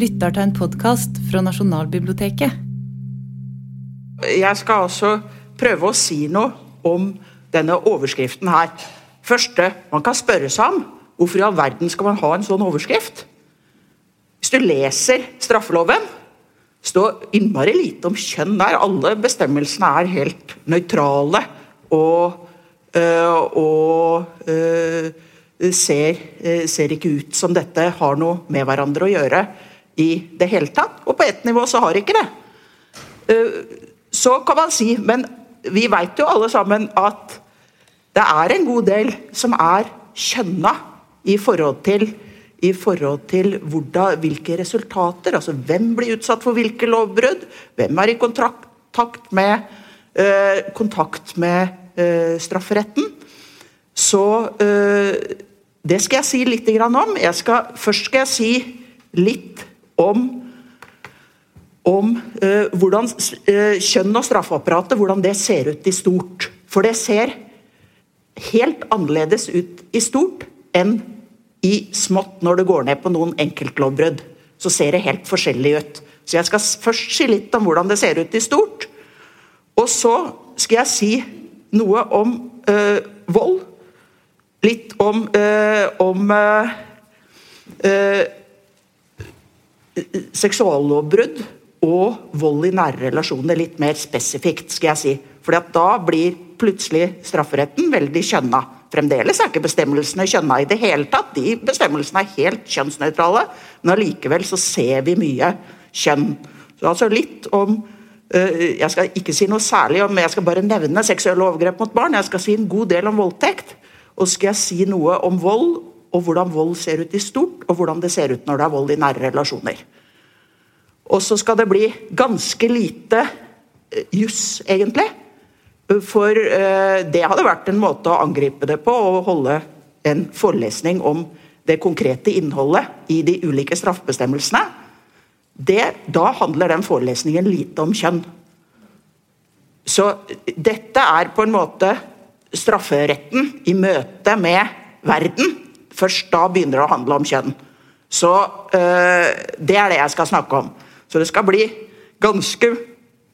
lytter til en podkast fra Nasjonalbiblioteket. Jeg skal altså prøve å si noe om denne overskriften her. Første man kan spørre seg om, hvorfor i all verden skal man ha en sånn overskrift? Hvis du leser straffeloven, står innmari lite om kjønn der. Alle bestemmelsene er helt nøytrale og, øh, og øh, ser, øh, ser ikke ut som dette har noe med hverandre å gjøre i det hele tatt. Og på ett nivå så har ikke det. Så kan man si, men vi veit jo alle sammen at det er en god del som er kjønna i forhold til i forhold til hvordan, hvilke resultater. altså Hvem blir utsatt for hvilke lovbrudd? Hvem er i kontakt med, øh, kontakt med øh, strafferetten? Så øh, det skal jeg si litt om. Skal, først skal jeg si litt om, om hvordan kjønn og straffeapparatet hvordan det ser ut i stort. For det ser helt annerledes ut i stort enn i smått når det går ned på noen enkeltlovbrudd. Så ser det helt forskjellig ut. Så jeg skal først si litt om hvordan det ser ut i stort. Og så skal jeg si noe om eh, vold. Litt om, eh, om øh, seksuallovbrudd og vold i nære relasjoner litt mer spesifikt, skal jeg si. Fordi at da blir plutselig strafferetten veldig kjønna. Fremdeles er ikke bestemmelsene kjønna i det hele tatt. De bestemmelsene er helt kjønnsnøytrale, men allikevel så ser vi mye kjønn. Så altså litt om øh, Jeg skal ikke si noe særlig om jeg skal bare nevne seksuelle overgrep mot barn. Jeg skal si en god del om voldtekt. Og skal jeg si noe om vold, og hvordan vold ser ut i stort, og hvordan det ser ut når det er vold i nære relasjoner. Og så skal det bli ganske lite øh, juss, egentlig. For eh, det hadde vært en måte å angripe det på, å holde en forelesning om det konkrete innholdet i de ulike straffebestemmelsene. Det, da handler den forelesningen lite om kjønn. Så dette er på en måte strafferetten i møte med verden. Først da begynner det å handle om kjønn. Så øh, det er det jeg skal snakke om. Så det skal bli ganske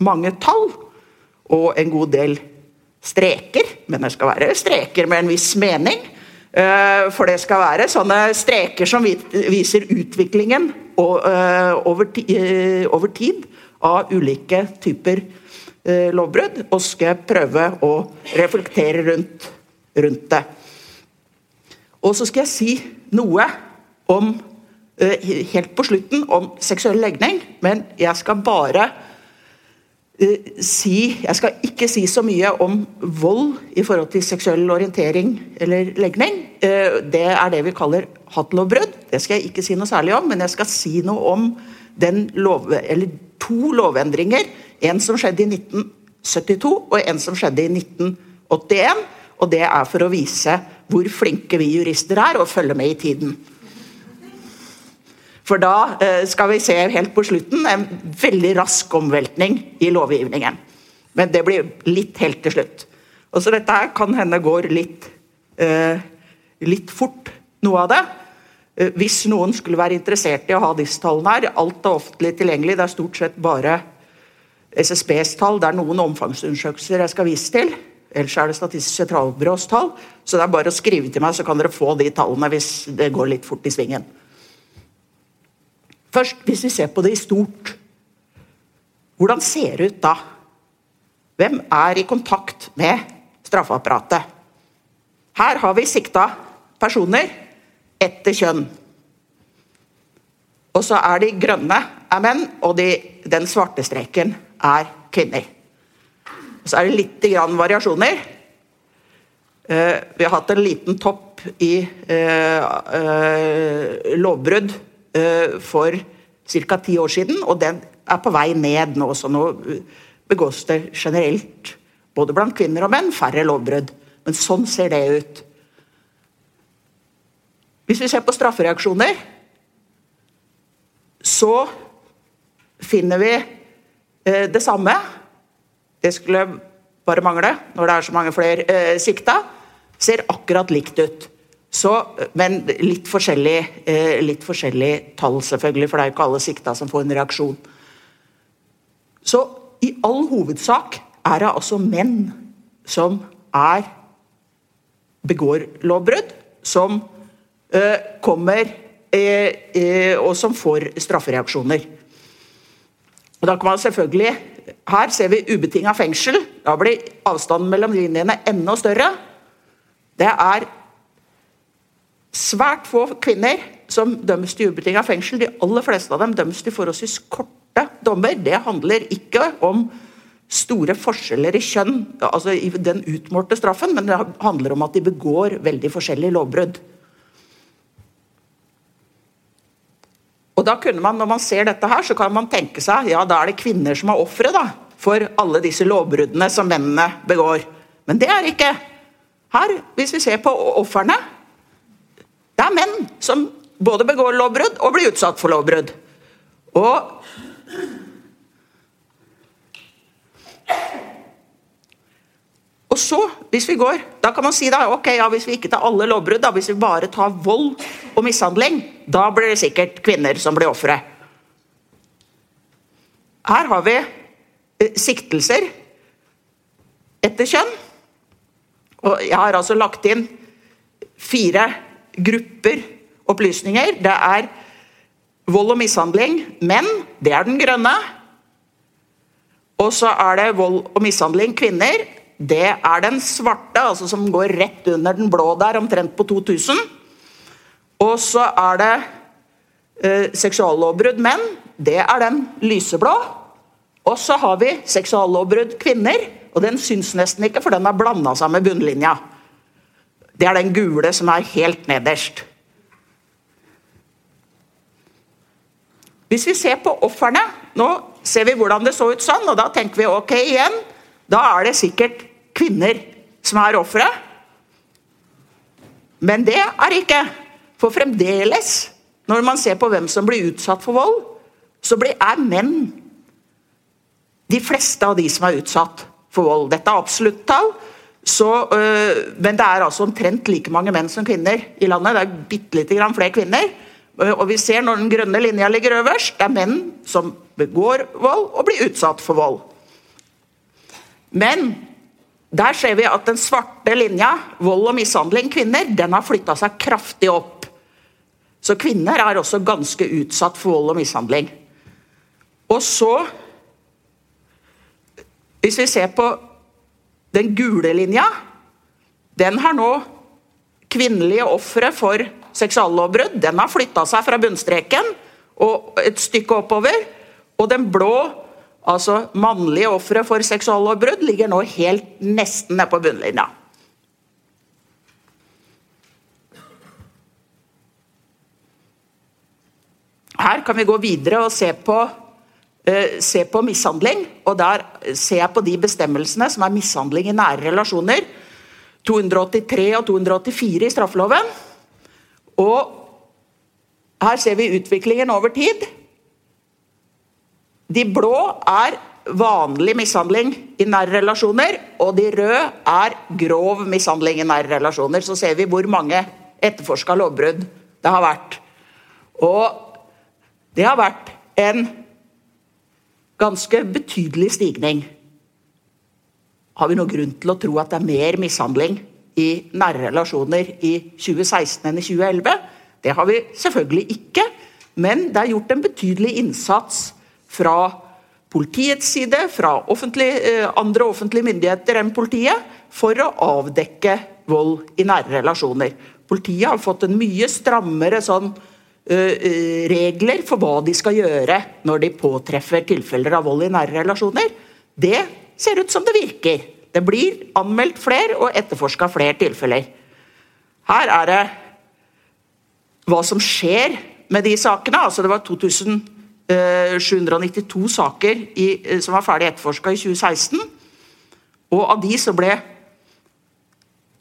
mange tall og en god del streker. Men det skal være streker med en viss mening. Eh, for det skal være sånne streker som viser utviklingen eh, over tid av ulike typer lovbrudd. Og skal prøve å reflektere rundt, rundt det. Og så skal jeg si noe om helt på slutten om seksuell legning, men jeg skal bare Eh, si Jeg skal ikke si så mye om vold i forhold til seksuell orientering eller legning. Eh, det er det vi kaller hatlovbrudd. Det skal jeg ikke si noe særlig om, men jeg skal si noe om lov, to lovendringer. En som skjedde i 1972, og en som skjedde i 1981. Og det er for å vise hvor flinke vi jurister er, og følge med i tiden. For da eh, skal vi se helt på slutten en veldig rask omveltning i lovgivningen. Men det blir litt helt til slutt. Og så Dette her kan hende går litt, eh, litt fort, noe av det. Eh, hvis noen skulle være interessert i å ha disse tallene her, alt er offentlig tilgjengelig. Det er stort sett bare SSBs tall. Det er noen omfangsundersøkelser jeg skal vise til. Ellers er det Statistisk sentralbyrås tall. Så det er bare å skrive til meg, så kan dere få de tallene hvis det går litt fort i svingen. Først, hvis vi ser på det i stort, hvordan ser det ut da? Hvem er i kontakt med straffeapparatet? Her har vi sikta personer etter kjønn. Og så er de grønne er menn, og de, den svarte streken er kvinner. Så er det litt grann variasjoner. Uh, vi har hatt en liten topp i uh, uh, lovbrudd Eh, for ca. ti år siden, og den er på vei ned nå. Så nå begås det generelt, både blant kvinner og menn, færre lovbrudd. Men sånn ser det ut. Hvis vi ser på straffereaksjoner, så finner vi eh, det samme. Det skulle bare mangle når det er så mange flere eh, sikta. Ser akkurat likt ut. Så, men litt forskjellig, eh, litt forskjellig tall, selvfølgelig, for det er jo ikke alle sikta som får en reaksjon. Så i all hovedsak er det altså menn som er begår lovbrudd, som eh, kommer eh, eh, og som får straffereaksjoner. Og da kan man selvfølgelig Her ser vi ubetinga fengsel. Da blir avstanden mellom linjene enda større. Det er svært få kvinner som dømmes til ubetinga fengsel. De aller fleste av dem dømmes til forholdsvis korte dommer. Det handler ikke om store forskjeller i kjønn, altså i den utmålte straffen, men det handler om at de begår veldig forskjellige lovbrudd. Og da kunne man, Når man ser dette, her, så kan man tenke seg ja, da er det kvinner som er ofre for alle disse lovbruddene som mennene begår. Men det er ikke. Her, hvis vi ser på ofrene Det er menn som både begår lovbrudd og blir utsatt for lovbrudd. Og så, hvis vi går, da kan man si da, ok, ja, hvis vi ikke tar alle lovbrudd, da, hvis vi bare tar vold og mishandling, da blir det sikkert kvinner som blir ofre. Her har vi eh, siktelser etter kjønn. Og jeg har altså lagt inn fire grupper opplysninger. Det er vold og mishandling menn, det er den grønne. Og så er det vold og mishandling kvinner, det er den svarte, altså som går rett under den blå der, omtrent på 2000. Og så er det eh, seksuallovbrudd menn. Det er den lyseblå. Og så har vi seksuallovbrudd kvinner. Og den syns nesten ikke, for den har blanda seg med bunnlinja. Det er den gule som er helt nederst. Hvis vi ser på ofrene Nå ser vi hvordan det så ut sånn, og da tenker vi ok igjen. Da er det sikkert kvinner som er ofre. Men det er ikke. For fremdeles, når man ser på hvem som blir utsatt for vold, så er menn de fleste av de som er utsatt for vold. Dette er absolutt tall. Så, øh, men det er altså omtrent like mange menn som kvinner i landet. Det er bitte lite grann flere kvinner. Øh, og vi ser når den grønne linja ligger øverst, det er menn som begår vold og blir utsatt for vold. Men der ser vi at den svarte linja, vold og mishandling kvinner, den har flytta seg kraftig opp. Så kvinner er også ganske utsatt for vold og mishandling. Og så Hvis vi ser på den gule linja, den har nå kvinnelige ofre for seksuallovbrudd. Den har flytta seg fra bunnstreken og et stykke oppover. Og den blå altså mannlige ofre for seksuallovbrudd, ligger nå helt nesten nede på bunnlinja. Her kan vi gå videre og se på, uh, se på, mishandling. og Der ser jeg på de bestemmelsene som er mishandling i nære relasjoner. 283 og 284 i straffeloven. Og her ser vi utviklingen over tid. De blå er vanlig mishandling i nære relasjoner, og de røde er grov mishandling i nære relasjoner. Så ser vi hvor mange etterforska lovbrudd det har vært. Og det har vært en ganske betydelig stigning. Har vi noen grunn til å tro at det er mer mishandling i nære relasjoner i 2016 enn i 2011? Det har vi selvfølgelig ikke, men det er gjort en betydelig innsats fra politiets side, fra offentlig, eh, andre offentlige myndigheter enn politiet, for å avdekke vold i nære relasjoner. Politiet har fått en mye strammere sånn, regler for hva de skal gjøre når de påtreffer tilfeller av vold i nære relasjoner. Det ser ut som det virker. Det blir anmeldt flere og etterforska flere tilfeller. Her er det hva som skjer med de sakene. Altså det var 2000 792 eh, saker i, eh, som var ferdig etterforska i 2016. Og av de så ble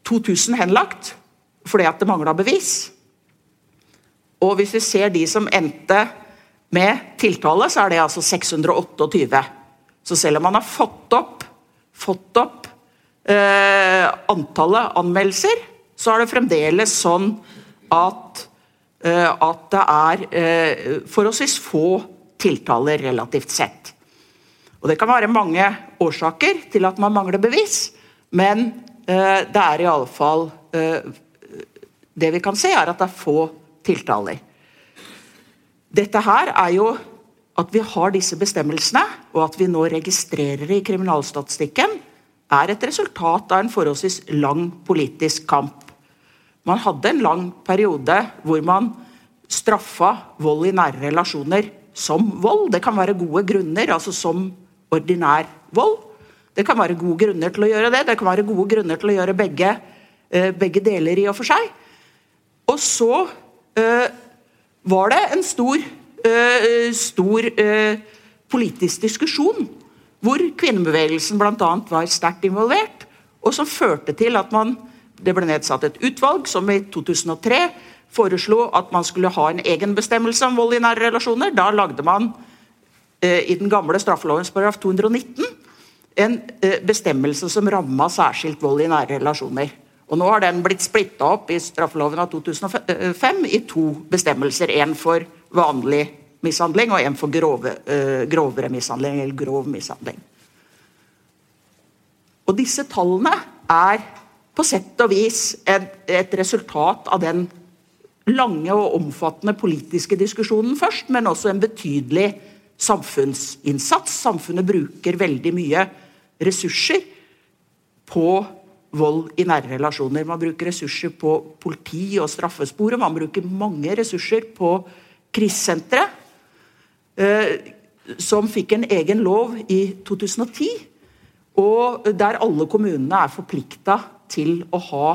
2000 henlagt fordi at det mangla bevis. Og hvis vi ser de som endte med tiltale, så er det altså 628. Så selv om man har fått opp, fått opp eh, antallet anmeldelser, så er det fremdeles sånn at, at det er uh, forholdsvis få tiltaler relativt sett. Og Det kan være mange årsaker til at man mangler bevis, men uh, det er i alle fall Det vi kan se, er at det er få tiltaler. Dette her er jo at vi har disse bestemmelsene, og at vi nå registrerer det i kriminalstatistikken, er et resultat av en forholdsvis lang politisk kamp. Man hadde en lang periode hvor man straffa vold i nære relasjoner som vold. Det kan være gode grunner, altså som ordinær vold. Det kan være gode grunner til å gjøre det. Det kan være gode grunner til å gjøre begge, eh, begge deler i og for seg. Og så øh, var det en stor uh, stor uh, politisk diskusjon, hvor kvinnebevegelsen bl.a. var sterkt involvert, og som førte til at man, det ble nedsatt et utvalg som i 2003 foreslo at man skulle ha en egen bestemmelse om vold i nære relasjoner. Da lagde man eh, i den gamle straffelovens paragraf 219 en bestemmelse som ramma særskilt vold i nære relasjoner. Og Nå har den blitt splitta opp i straffeloven av 2005 i to bestemmelser. En for vanlig mishandling, og en for grove, eh, grovere mishandling, eller grov mishandling. Og disse tallene er på sett og vis et, et resultat av den lange og omfattende politiske diskusjonen først, men også en betydelig samfunnsinnsats. Samfunnet bruker veldig mye ressurser på vold i nære relasjoner. Man bruker ressurser på politi og straffesporet. Man bruker mange ressurser på krisesentre, eh, som fikk en egen lov i 2010. Og der alle kommunene er forplikta til å ha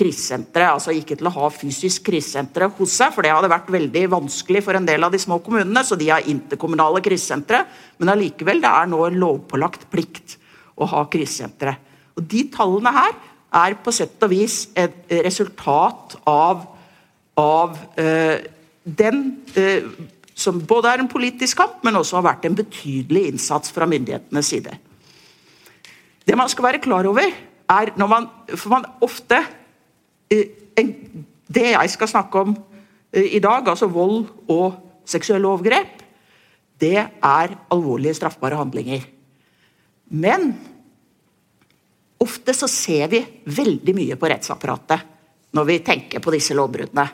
krisesentre. Altså ikke til å ha fysisk krisesentre hos seg, for det hadde vært veldig vanskelig for en del av de små kommunene, så de har interkommunale krisesentre. Men allikevel, det er nå en lovpålagt plikt å ha krisesentre. Og De tallene her er på sett og vis et resultat av, av uh, den eh, som både er en politisk kamp, men også har vært en betydelig innsats fra myndighetenes side. Det man skal være klar over, er når man For man ofte eh, Det jeg skal snakke om eh, i dag, altså vold og seksuelle overgrep, det er alvorlige straffbare handlinger. Men ofte så ser vi veldig mye på rettsapparatet når vi tenker på disse lovbruddene.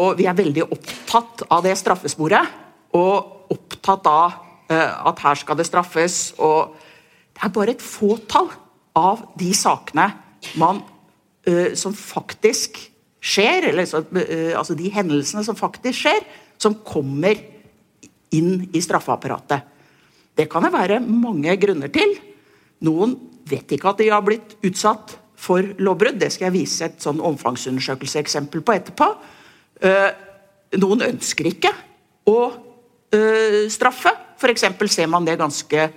Og vi er veldig opptatt av det straffesporet. Og opptatt av uh, at her skal det straffes. Og det er bare et fåtall av de sakene man, uh, som faktisk skjer, eller så, uh, altså de hendelsene som faktisk skjer, som kommer inn i straffeapparatet. Det kan det være mange grunner til. Noen vet ikke at de har blitt utsatt for lovbrudd. Det skal jeg vise et sånn omfangsundersøkelseeksempel på etterpå. Uh, noen ønsker ikke å uh, straffe. F.eks. ser man det ganske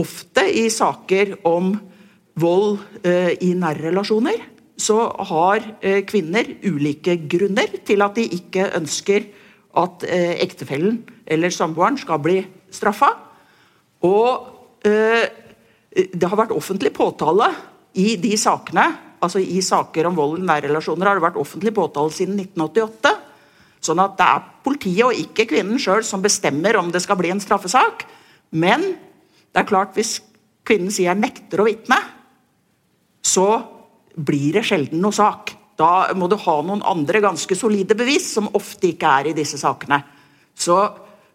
ofte i saker om vold eh, i nære relasjoner. Så har kvinner ulike grunner til at de ikke ønsker at ektefellen eller samboeren skal bli straffa. Og det har vært offentlig påtale i de sakene altså I saker om vold i nære relasjoner har det vært offentlig påtale siden 1988. Sånn at det er politiet og ikke kvinnen sjøl som bestemmer om det skal bli en straffesak. Men det er klart hvis kvinnen sier 'jeg nekter å vitne', så blir det sjelden noe sak. Da må du ha noen andre ganske solide bevis, som ofte ikke er i disse sakene. Så,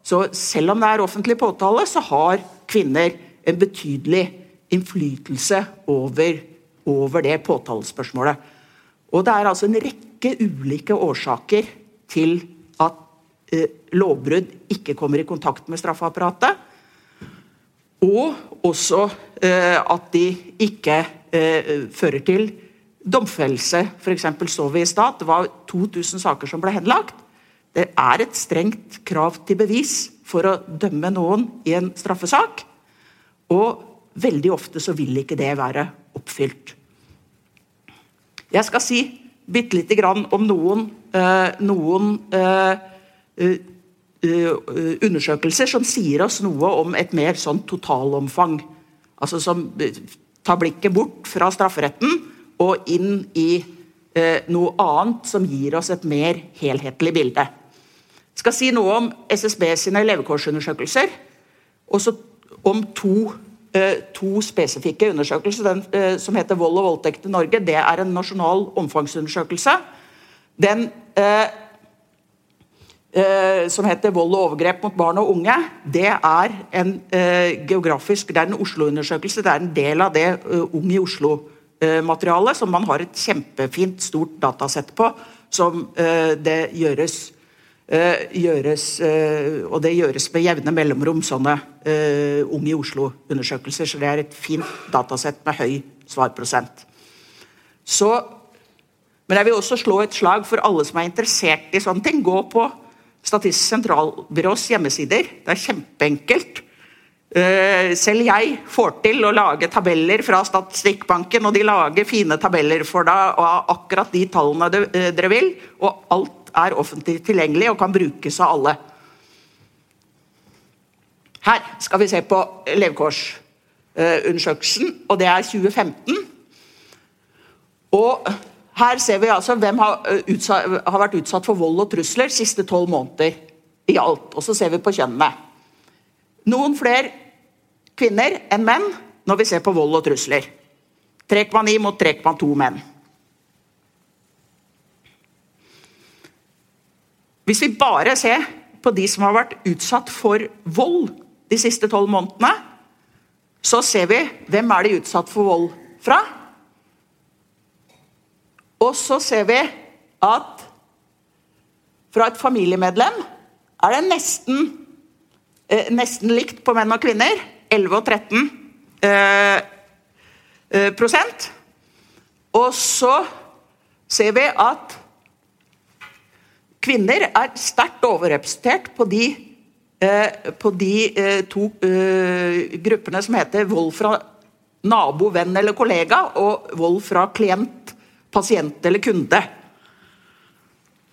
så selv om det er offentlig påtale, så har kvinner en betydelig innflytelse over over det påtalespørsmålet. Og Det er altså en rekke ulike årsaker til at eh, lovbrudd ikke kommer i kontakt med straffeapparatet. Og også eh, at de ikke eh, fører til domfellelse. F.eks. så vi i stad det var 2000 saker som ble henlagt. Det er et strengt krav til bevis for å dømme noen i en straffesak. Og veldig ofte så vil ikke det være oppfylt. Jeg skal si bitte lite grann om noen, eh, noen uh, uh, undersøkelser som sier oss noe om et mer sånn totalomfang. Altså som tar blikket bort fra strafferetten og inn i eh, noe annet som gir oss et mer helhetlig bilde. Jeg skal si noe om SSB sine levekårsundersøkelser. Og så om to, eh, to, spesifikke undersøkelser. Den eh, som heter 'Vold og voldtekt i Norge', det er en nasjonal omfangsundersøkelse. Den eh, eh, som heter 'Vold og overgrep mot barn og unge', det er en eh, geografisk, det er en Oslo-undersøkelse. Det er en del av det Ung i Oslo-materialet som man har et kjempefint, stort datasett på. Som det gjøres gjøres, og det gjøres med jevne mellomrom, sånne Ung i Oslo-undersøkelser. Så det er et fint datasett med høy svarprosent. Så, men jeg vil også slå et slag for alle som er interessert i sånne ting. Gå på Statistisk sentralbyrås hjemmesider. Det er kjempeenkelt. Selv jeg får til å lage tabeller fra Statistikkbanken, og de lager fine tabeller for deg og akkurat de tallene dere vil. Og alt er offentlig tilgjengelig og kan brukes av alle. Her skal vi se på levekårsundersøkelsen, og det er 2015. Og her ser vi altså hvem har, utsatt, har vært utsatt for vold og trusler siste tolv måneder i alt. Og så ser vi på kjønnene. Noen flere kvinner enn menn når vi ser på vold og trusler. 3,9 mot 3,2 menn. Hvis vi bare ser på de som har vært utsatt for vold de siste tolv månedene, så ser vi hvem er de utsatt for vold fra. Og så ser vi at fra et familiemedlem er det nesten, eh, nesten likt på menn og kvinner. 11 og 13 eh, eh, prosent. Og så ser vi at Kvinner er sterkt overrepresentert på de, eh, på de eh, to gruppene som heter vold fra nabo, venn eller kollega, og vold fra klient, pasient eller kunde.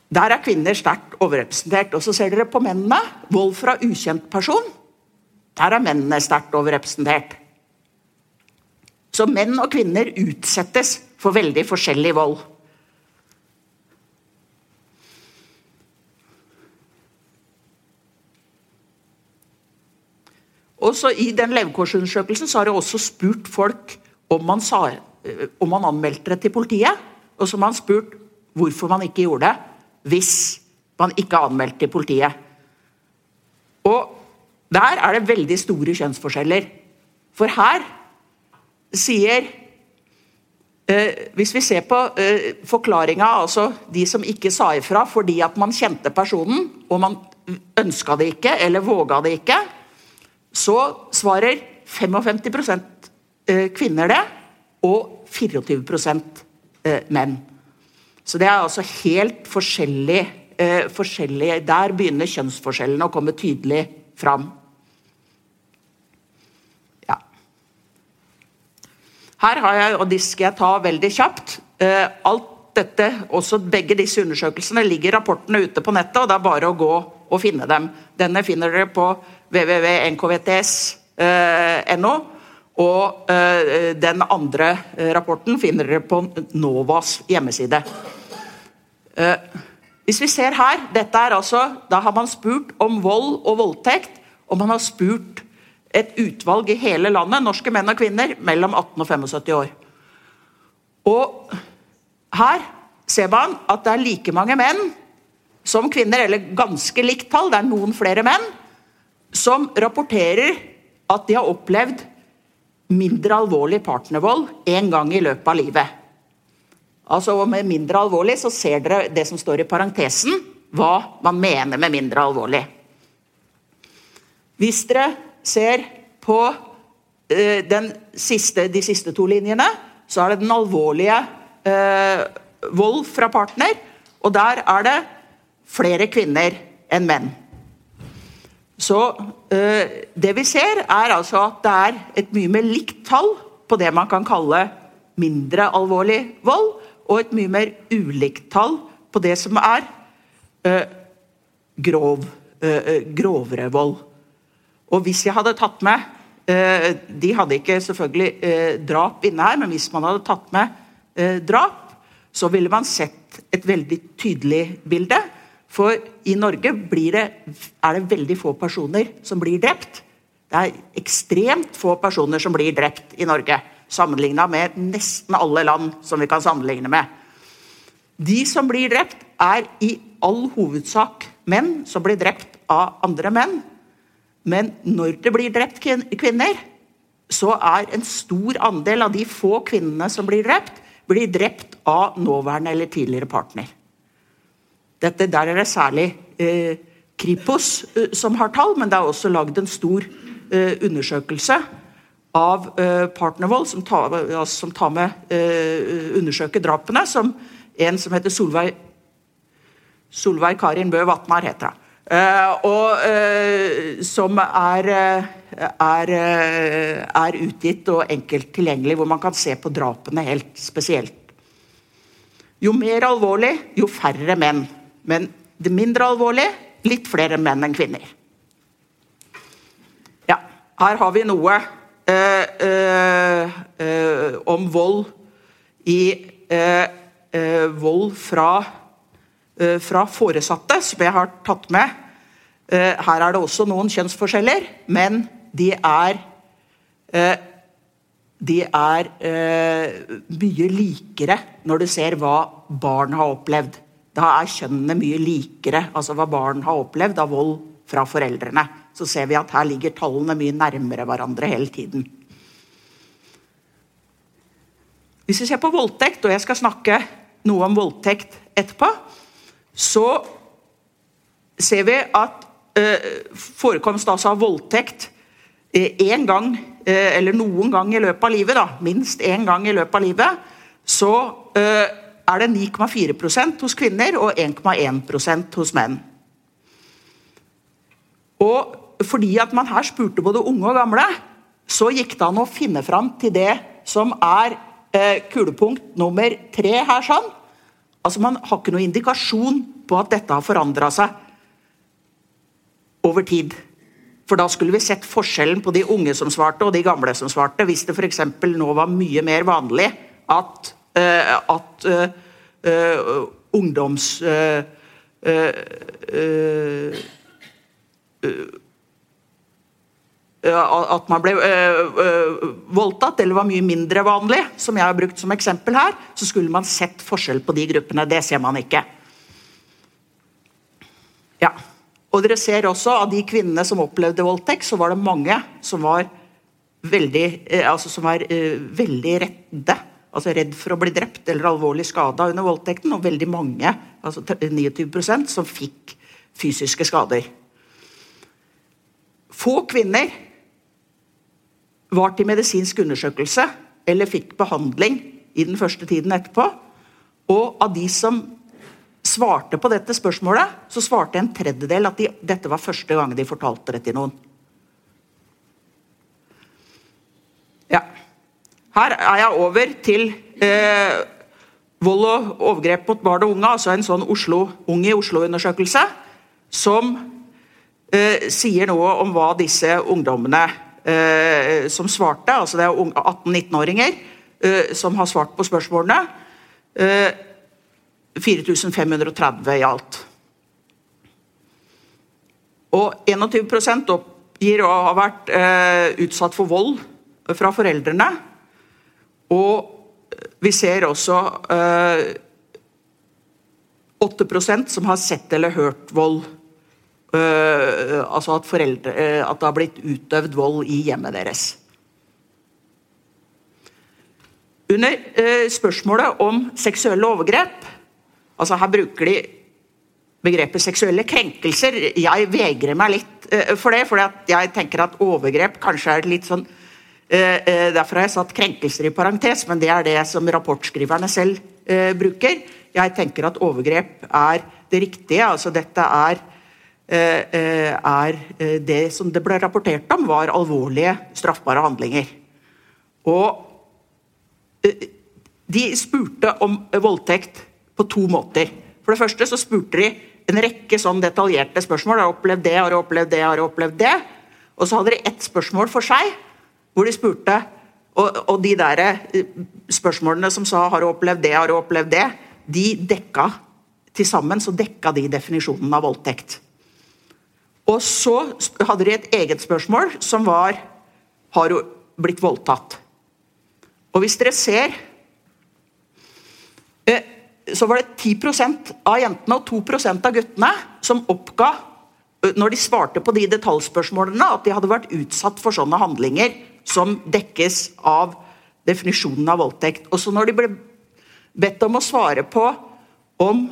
Der er kvinner sterkt overrepresentert. Og så ser dere på mennene. Vold fra ukjent person. Der er mennene sterkt overrepresentert. Så menn og kvinner utsettes for veldig forskjellig vold. Og så I den levekårsundersøkelsen har jeg også spurt folk om man, om man anmeldte det til politiet. Og så har man spurt hvorfor man ikke gjorde det hvis man ikke anmeldte til politiet. Og der er det veldig store kjønnsforskjeller. For her sier eh, Hvis vi ser på eh, forklaringa, altså de som ikke sa ifra fordi at man kjente personen, og man ønska det ikke eller våga det ikke, så svarer 55 eh, kvinner det, og 24 eh, menn. Så det er altså helt forskjellig, eh, forskjellig Der begynner kjønnsforskjellene å komme tydelig fram. Ja. Her har jeg, og de skal jeg ta veldig kjapt. alt dette, også Begge disse undersøkelsene ligger rapportene ute på nettet, og det er bare å gå og finne dem. Denne finner dere på www.nkvts.no. Og uh, den andre uh, rapporten finner dere på Novas hjemmeside. Uh, hvis vi ser her, dette er altså, Da har man spurt om vold og voldtekt, og man har spurt et utvalg i hele landet, norske menn og kvinner, mellom 18 og 75 år. Og her ser man at det er like mange menn som kvinner, eller ganske likt tall, det er noen flere menn, som rapporterer at de har opplevd mindre alvorlig partnervold en gang i løpet av livet. Altså Med mindre alvorlig så ser dere det som står i parentesen, hva man mener med mindre alvorlig. Hvis dere ser på uh, siste, de siste to linjene, så er det den alvorlige uh, vold fra partner. Og der er det flere kvinner enn menn. Så øh, det vi ser, er altså at det er et mye mer likt tall på det man kan kalle mindre alvorlig vold, og et mye mer ulikt tall på det som er øh, grov, øh, grovere vold. Og hvis jeg hadde tatt med De hadde ikke selvfølgelig drap inne her, men hvis man hadde tatt med drap, så ville man sett et veldig tydelig bilde. For i Norge det, er det veldig få personer som blir drept. Det er ekstremt få personer som blir drept i Norge, sammenligna med nesten alle land som vi kan sammenligne med. De som blir drept, er i all hovedsak menn som blir drept av andre menn. Men når det blir drept kvinner, så er en stor andel av de få kvinnene som blir drept, blir drept av nåværende eller tidligere partner. Dette, der er det særlig eh, Kripos eh, som har tall, men det er også lagd en stor eh, undersøkelse av eh, partnervold, som tar, altså, som tar med eh, undersøker drapene, som en som heter Solveig Solveig Karin Bø Vatnar, heter hun. Uh, og som er, er, er, utgitt og enkelt tilgjengelig, hvor man kan se på drapene helt spesielt. Jo mer alvorlig, jo færre menn. Men det mindre alvorlige litt flere menn enn kvinner. Ja, her har vi noe uh, om vold i Vold fra Eh, fra foresatte, som jeg har tatt med. Eh, her er det også noen kjønnsforskjeller, men de er eh, de er mye likere når du ser hva barn har opplevd. Da er kjønnene mye likere, altså hva barn har opplevd av vold fra foreldrene. Så ser vi at her ligger tallene mye nærmere hverandre hele tiden. Hvis vi ser på voldtekt, og jeg skal snakke noe om voldtekt etterpå, så ser vi at eh, forekomst altså av voldtekt én eh, gang, eh, eller noen gang i løpet av livet, da, minst én gang i løpet av livet, så eh, er det 9,4% hos kvinner og 1,1% hos menn. Og fordi at man her spurte både unge og gamle, så gikk det an å finne fram til det som er kulepunkt nummer tre her. sånn, Altså Man har ikke noen indikasjon på at dette har forandra seg over tid. For da skulle vi sett forskjellen på de unge som svarte og de gamle som svarte. Hvis det f.eks. nå var mye mer vanlig at, at uh, uh, ungdoms at man ble voldtatt, eller var mye mindre vanlig, som jeg har brukt som eksempel her, så skulle man sett forskjell på de gruppene. Det ser man ikke. Ja. Og dere ser også av de kvinnene som opplevde voldtekt, så var det mange som var veldig, altså som var veldig redde. Altså redd for å bli drept eller alvorlig skada under voldtekten. Og veldig mange, altså 29% som fikk fysiske skader. Få kvinner var til medisinsk undersøkelse eller fikk behandling i den første tiden etterpå. Og av de som svarte på dette spørsmålet, så svarte en tredjedel at de, dette var første gang de fortalte det til noen. Ja. Her er jeg over til eh, vold og overgrep mot barn og unge, altså en sånn Oslo, Unge i Oslo-undersøkelse, som eh, sier noe om hva disse ungdommene eh, som svarte. altså Det er 18-19-åringer eh, som har svart på spørsmålene. Eh, 4530 i alt. Og 21% oppgir å ha vært eh, utsatt for vold fra foreldrene. Og vi ser også eh, 8% som har sett eller hørt vold Eh, altså at, foreldre, eh, at det har blitt utøvd vold i hjemmet deres. Under uh, spørsmålet om seksuelle overgrep altså Her bruker de begrepet seksuelle krenkelser. Jeg vegrer meg litt for det, for jeg tenker at overgrep kanskje er litt sånn Derfor har jeg satt krenkelser i parentes, men det er det som rapportskriverne selv bruker. Jeg tenker at overgrep er det riktige. altså Dette er Eh, eh, er eh, det som det ble rapportert om, var alvorlige straffbare handlinger. Og de spurte om voldtekt på to måter. For det første så spurte de en rekke sånn detaljerte spørsmål. Har du opplevd det, har du opplevd det, har du opplevd det? Og så hadde de ett spørsmål for seg, hvor de spurte og, og de der spørsmålene som sa 'har du opplevd det', 'har du opplevd det', de dekka til sammen så dekka de definisjonen av voldtekt. Og så hadde de et eget spørsmål som var Har hun blitt voldtatt? Og hvis dere ser eh, så var det 10% av jentene og 2% av guttene som oppga eh, når de svarte på de detaljspørsmålene, at de hadde vært utsatt for sånne handlinger som dekkes av definisjonen av voldtekt. Og så når de ble bedt om å svare på om,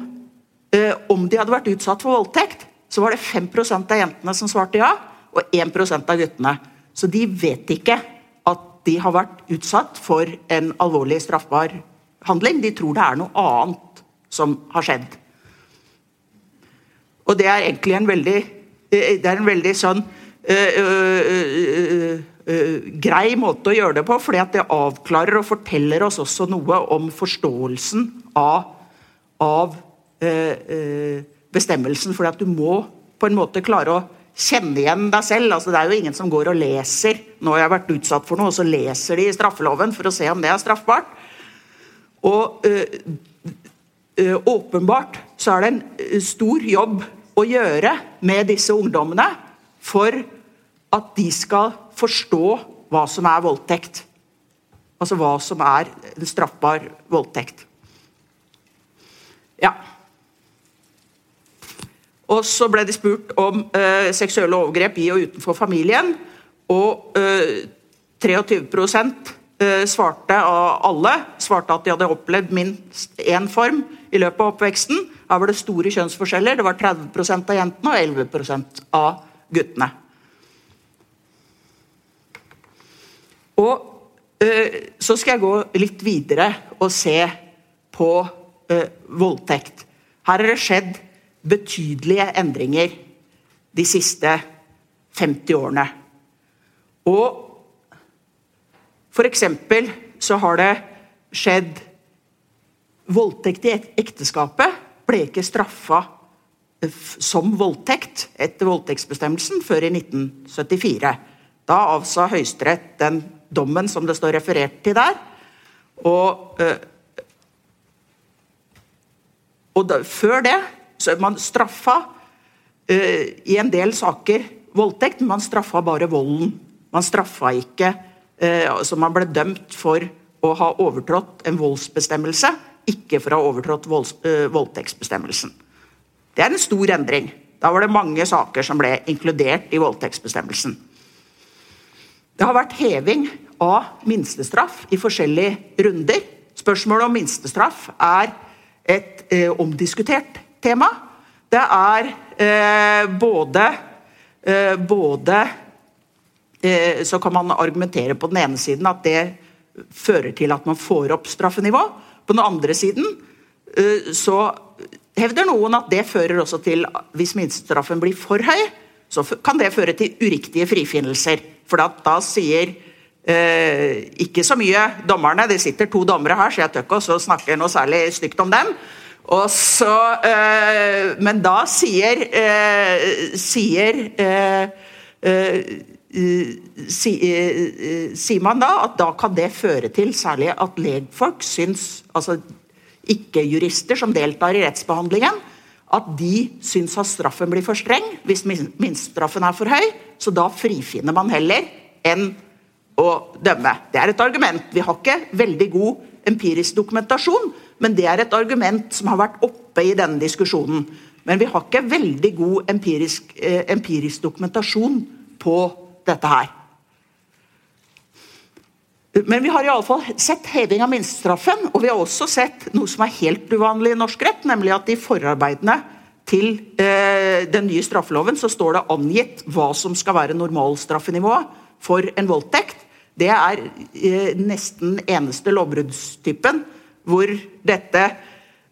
eh, om de hadde vært utsatt for voldtekt, så var det 5% av jentene som svarte ja, og 1% av guttene. Så de vet ikke at de har vært utsatt for en alvorlig straffbar handling. De tror det er noe annet som har skjedd. Og det er egentlig en veldig eh, Det er en veldig sånn øh, øh, øh, grei måte å gjøre det på, fordi det avklarer og forteller oss også noe om forståelsen av, av bestemmelsen. fordi at du må på en måte klare å kjenne igjen deg selv. altså Det er jo ingen som går og leser nå har jeg vært utsatt for noe, og så leser de i straffeloven for å se om det er straffbart. Og øh, åpenbart så er det en stor jobb å gjøre med disse ungdommene for at de skal forstå hva som er voldtekt. Altså hva som er en straffbar voldtekt. Ja. Og så ble de spurt om eh, seksuelle overgrep i og utenfor familien. Og eh, 23 eh, svarte av alle svarte at de hadde opplevd minst én form i løpet av oppveksten. Her var det store kjønnsforskjeller. Det var 30% av jentene og 11% av guttene. Og eh, Så skal jeg gå litt videre og se på eh, voldtekt. Her har det skjedd betydelige endringer de siste 50 årene. Og f.eks. så har det skjedd Voldtekt i ekteskapet ble ikke straffa som voldtekt etter voldtektsbestemmelsen før i 1974. Da avsa Høyesterett den dommen som det står referert til der. Og, øh, og da, før det så man straffa uh, i en del saker voldtekt, men man straffa bare volden. Man straffa ikke uh, altså Man ble dømt for å ha overtrådt en voldsbestemmelse, ikke for å ha overtrådt voldtektsbestemmelsen. Det er en stor endring. Da var det mange saker som ble inkludert i voldtektsbestemmelsen. Det har vært heving av minstestraff i forskjellige runder. Spørsmålet om minstestraff er et eh, omdiskutert tema. Det er eh, både, eh, både eh, Så kan man argumentere på den ene siden at det fører til at man får opp straffenivå. På den andre siden eh, så hevder noen at det fører også til, hvis minstestraffen blir for høy, så kan det føre til uriktige frifinnelser. For da sier eh, ikke så mye dommerne, det sitter to dommere her, så jeg tør ikke å snakke noe særlig stygt om dem. Så, eh, men da sier, eh, sier øh, sier man da at da kan det føre til særlig at legfolk syns altså ikke-jurister som deltar i rettsbehandlingen, at de syns at straffen blir for streng hvis minstestraffen er for høy. Så da frifinner man heller enn å dømme. Det er et argument. Vi har ikke veldig god empirisk dokumentasjon, men det er et argument som har vært oppe i denne diskusjonen. Men vi har ikke veldig god empirisk, eh, empirisk dokumentasjon på dette her. Men vi har i alle fall sett heving av minstestraffen, og vi har også sett noe som er helt uvanlig i norsk rett, nemlig at i forarbeidene til eh, den nye straffeloven så står det angitt hva som skal være normalstraffenivået for en voldtekt. Det er eh, nesten eneste lovbruddstypen hvor dette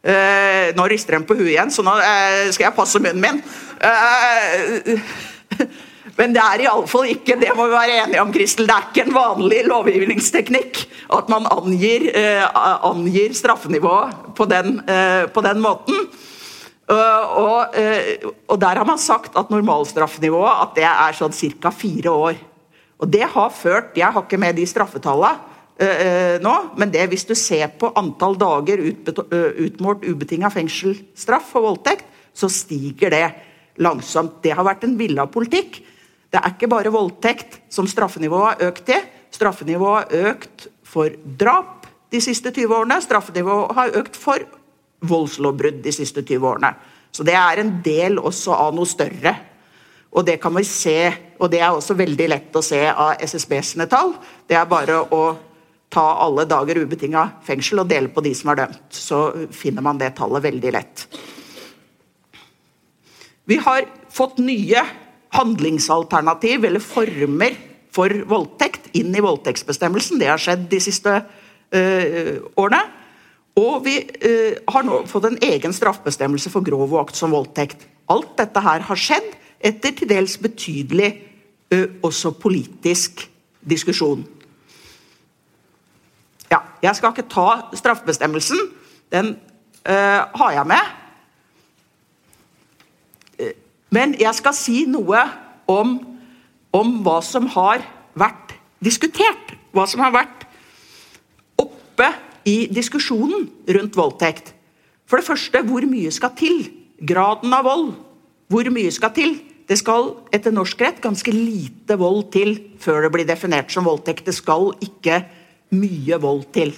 eh, Nå rister de på huet igjen, så nå eh, skal jeg passe munnen min. Men det er iallfall ikke det må vi være enige om, Kristel, det er ikke en vanlig lovgivningsteknikk at man angir, eh, angir straffenivået på den, eh, på den måten. Uh, og, uh, og, der har man sagt at normalstraffenivået at det er sånn ca. fire år. Og det har ført Jeg har ikke med de straffetallene, uh, nå, men det hvis du ser på antall dager utmålt ubetinga fengselsstraff for voldtekt, så stiger det langsomt. Det har vært en villa politikk. Det er ikke bare voldtekt som straffenivået har økt til. Straffenivået har økt for drap de siste 20 årene. Straffenivået har økt for voldslovbrudd de siste 20 årene. Så det er en del også av noe større. Og det kan vi se, og det er også veldig lett å se av SSB sine tall. Det er bare å ta alle dager ubetinga fengsel og dele på de som er dømt. Så finner man det tallet veldig lett. Vi har fått nye handlingsalternativ eller former for voldtekt inn i voldtektsbestemmelsen. Det har skjedd de siste uh, årene. Og vi uh, har nå fått en egen straffbestemmelse for grov og aktsom voldtekt. Alt dette her har skjedd etter til dels betydelig uh, også politisk diskusjon. Ja, jeg skal ikke ta straffebestemmelsen. Den har jeg med. Men jeg skal si noe om, om hva som har vært diskutert. Hva som har vært oppe i diskusjonen rundt voldtekt. For det første, hvor mye skal til? Graden av vold. Hvor mye skal til? Det skal etter norsk rett ganske lite vold til før det blir definert som voldtekt. Det skal ikke mye vold til.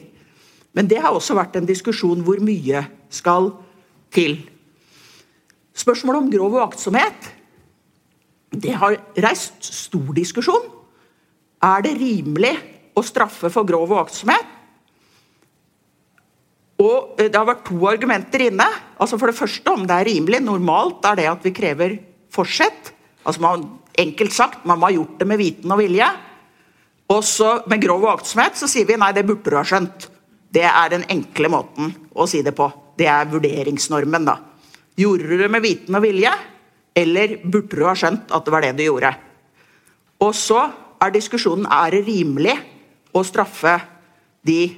Men det har også vært en diskusjon hvor mye skal til. Spørsmålet om grov uaktsomhet det har reist stor diskusjon. Er det rimelig å straffe for grov uaktsomhet? Og Det har vært to argumenter inne. Altså For det første om det er rimelig. Normalt er det at vi krever forsett. Altså man, Enkelt sagt, man må ha gjort det med viten og vilje. Og så med grov uaktsomhet så sier vi nei, det burde du ha skjønt. Det er den enkle måten å si det på. Det er vurderingsnormen, da. Gjorde du det med viten og vilje, eller burde du ha skjønt at det var det du gjorde? Og så er diskusjonen er det rimelig å straffe de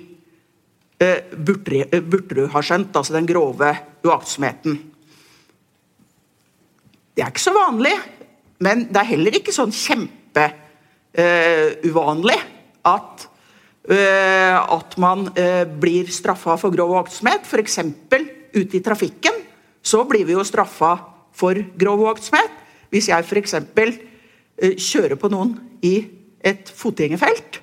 uh, burde, uh, burde, du ha skjønt, altså den grove uaktsomheten. Det er ikke så vanlig, men det er heller ikke sånn kjempeuvanlig uh, at at man blir straffa for grov uaktsomhet, f.eks. ute i trafikken så blir vi jo straffa for grov uaktsomhet. Hvis jeg f.eks. Uh, kjører på noen i et fotgjengerfelt,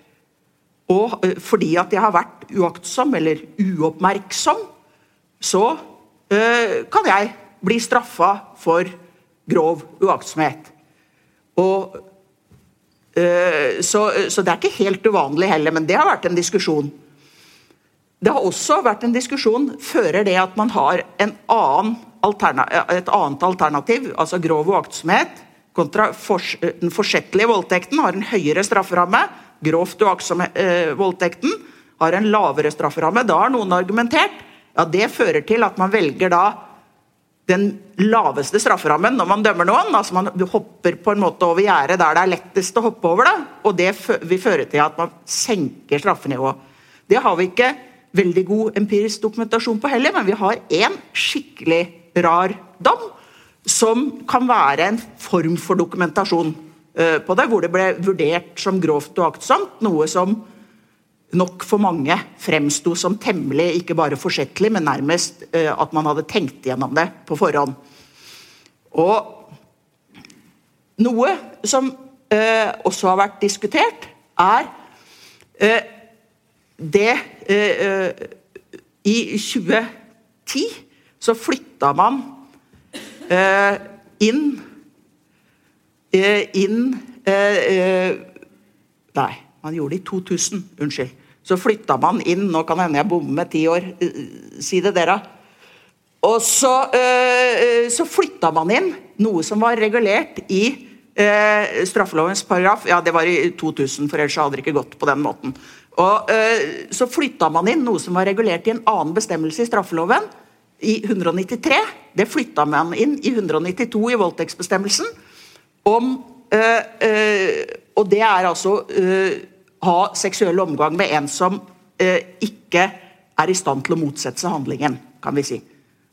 og uh, fordi at jeg har vært uaktsom eller uoppmerksom, så uh, kan jeg bli straffa for grov uaktsomhet. Og, så, så det er ikke helt uvanlig heller, men det har vært en diskusjon. Det har også vært en diskusjon fører det at man har en annen et annet alternativ, altså grov uaktsomhet, kontra den forsettlige voldtekten, har en høyere strafferamme. Grovt uaktsomme eh, har en lavere strafferamme. Da har noen argumentert ja, det fører til at man velger da den laveste strafferammen når man dømmer noen. altså Man hopper på en måte over gjerdet der det er lettest å hoppe over det. Og det vil føre til at man senker straffenivået. Det har vi ikke veldig god empirisk dokumentasjon på heller, men vi har én skikkelig rar dom, som kan være en form for dokumentasjon uh, på det, hvor det ble vurdert som grovt uaktsomt, noe som nok for mange fremsto som temmelig, ikke bare forsettlig, men nærmest uh, at man hadde tenkt gjennom det på forhånd. Og noe som uh, også har vært diskutert, er det I 2010 så flytta man eh, inn eh, Inn eh, eh, Nei, man gjorde det i 2000. Unnskyld. Så flytta man inn Nå kan hende jeg bommer med ti år. Eh, si det, dere. Og så, eh, så flytta man inn noe som var regulert i eh, straffelovens paragraf Ja, det var i 2000, for ellers hadde det ikke gått på den måten. Og eh, Så flytta man inn noe som var regulert i en annen bestemmelse i straffeloven, i 193. Det flytta man inn i 192 i voldtektsbestemmelsen. Om, øh, øh, og det er altså øh, ha seksuell omgang med en som ikke er i stand til å motsette seg handlingen, kan vi si.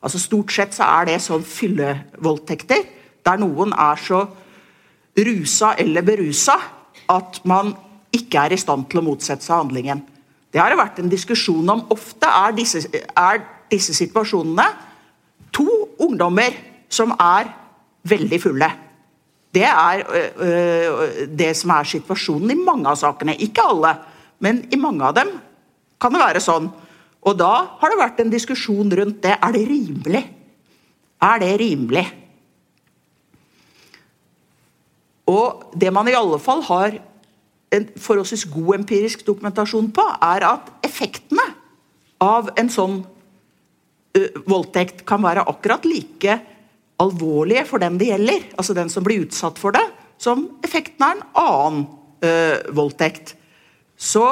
Altså Stort sett så er det sånn fyllevoldtekter, der noen er så rusa eller berusa at man ikke er i stand til å motsette seg handlingen. Det har det vært en diskusjon om. Ofte er disse, er disse situasjonene to ungdommer som er veldig fulle. Det er øh, det som er situasjonen i mange av sakene. Ikke alle, men i mange av dem kan det være sånn. Og da har det vært en diskusjon rundt det. Er det rimelig? Er det rimelig? Og det man i alle fall har en forholdsvis god empirisk dokumentasjon på, er at effektene av en sånn voldtekt kan være akkurat like alvorlige for den det gjelder, altså den som blir utsatt for det, som effekten av en annen uh, voldtekt. Så,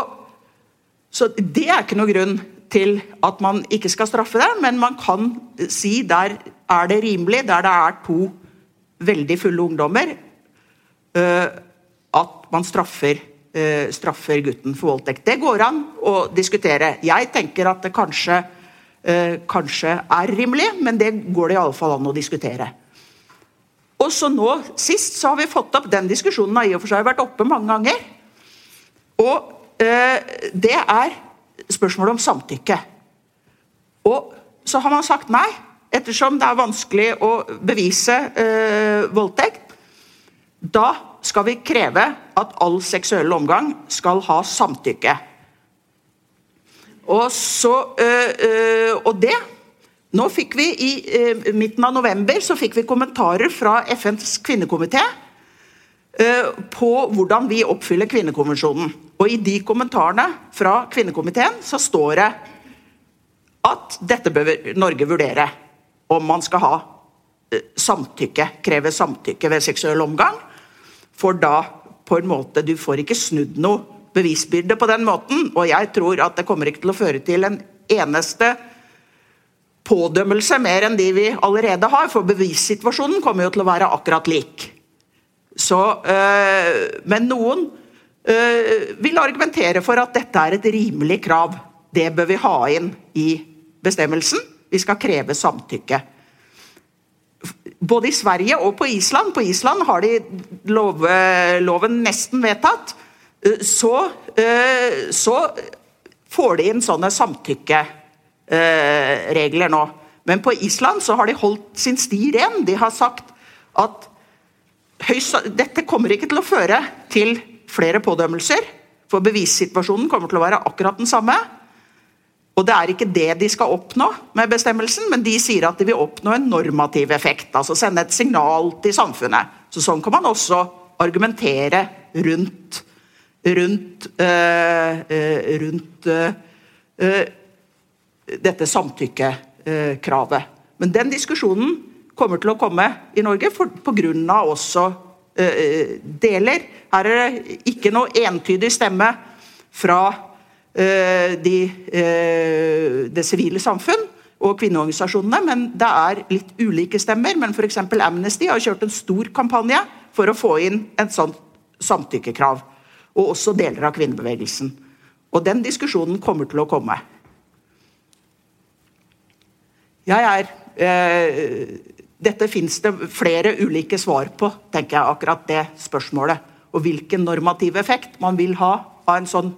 så, det er ikke noe grunn til at man ikke skal straffe det, men man kan si der er det rimelig, der det er to veldig fulle ungdommer, uh, at man straffer, straffer, gutten for voldtekt. Det går an å diskutere. Jeg tenker at det kanskje eh, kanskje er rimelig, men det går det iallfall an å diskutere. Og så nå Sist så har vi fått opp den diskusjonen har i og for seg vært oppe mange ganger. Og eh, det er spørsmålet om samtykke. Og så har man sagt nei, ettersom det er vanskelig å bevise eh, voldtekt. Da skal vi kreve at all seksuell omgang skal ha samtykke. Og, så, øh, øh, og det Nå fikk vi I øh, midten av november så fikk vi kommentarer fra FNs kvinnekomité på hvordan vi oppfyller kvinnekonvensjonen. Og I de kommentarene fra kvinnekomiteen så står det at dette bør Norge vurdere. Om man skal ha samtykke, kreve samtykke ved seksuell omgang. For da på en måte Du får ikke snudd noe bevisbyrde på den måten. Og jeg tror at det kommer ikke til å føre til en eneste pådømmelse mer enn de vi allerede har, for bevissituasjonen kommer jo til å være akkurat lik. Så, øh, men noen øh, vil argumentere for at dette er et rimelig krav. Det bør vi ha inn i bestemmelsen. Vi skal kreve samtykke. Både i Sverige og på Island. På Island har de lov, loven nesten vedtatt. Eh, så, eh, så får de inn sånne samtykkeregler nå. Men på Island så har de holdt sin sti ren. De har sagt at dette kommer ikke til å føre til flere pådømmelser. For bevissituasjonen kommer til å være akkurat den samme. Og det er ikke det de skal oppnå med bestemmelsen, men de sier at de vil oppnå en normativ effekt. Altså sende et signal til samfunnet. Så Sånn kan man også argumentere rundt rundt, eh, eh, rundt eh, dette samtykkekravet. Men den diskusjonen kommer til å komme i Norge pga. også deler. Her er det ikke noe entydig stemme fra de, det sivile samfunn og kvinneorganisasjonene, men det er litt ulike stemmer. Men f.eks. Amnesty har kjørt en stor kampanje for å få inn et sånt samtykkekrav og også deler av kvinnebevegelsen. Og den diskusjonen kommer til å komme. Jeg er eh, Dette fins det flere ulike svar på, tenker jeg, akkurat det spørsmålet. Og hvilken normativ effekt man vil ha av sånn,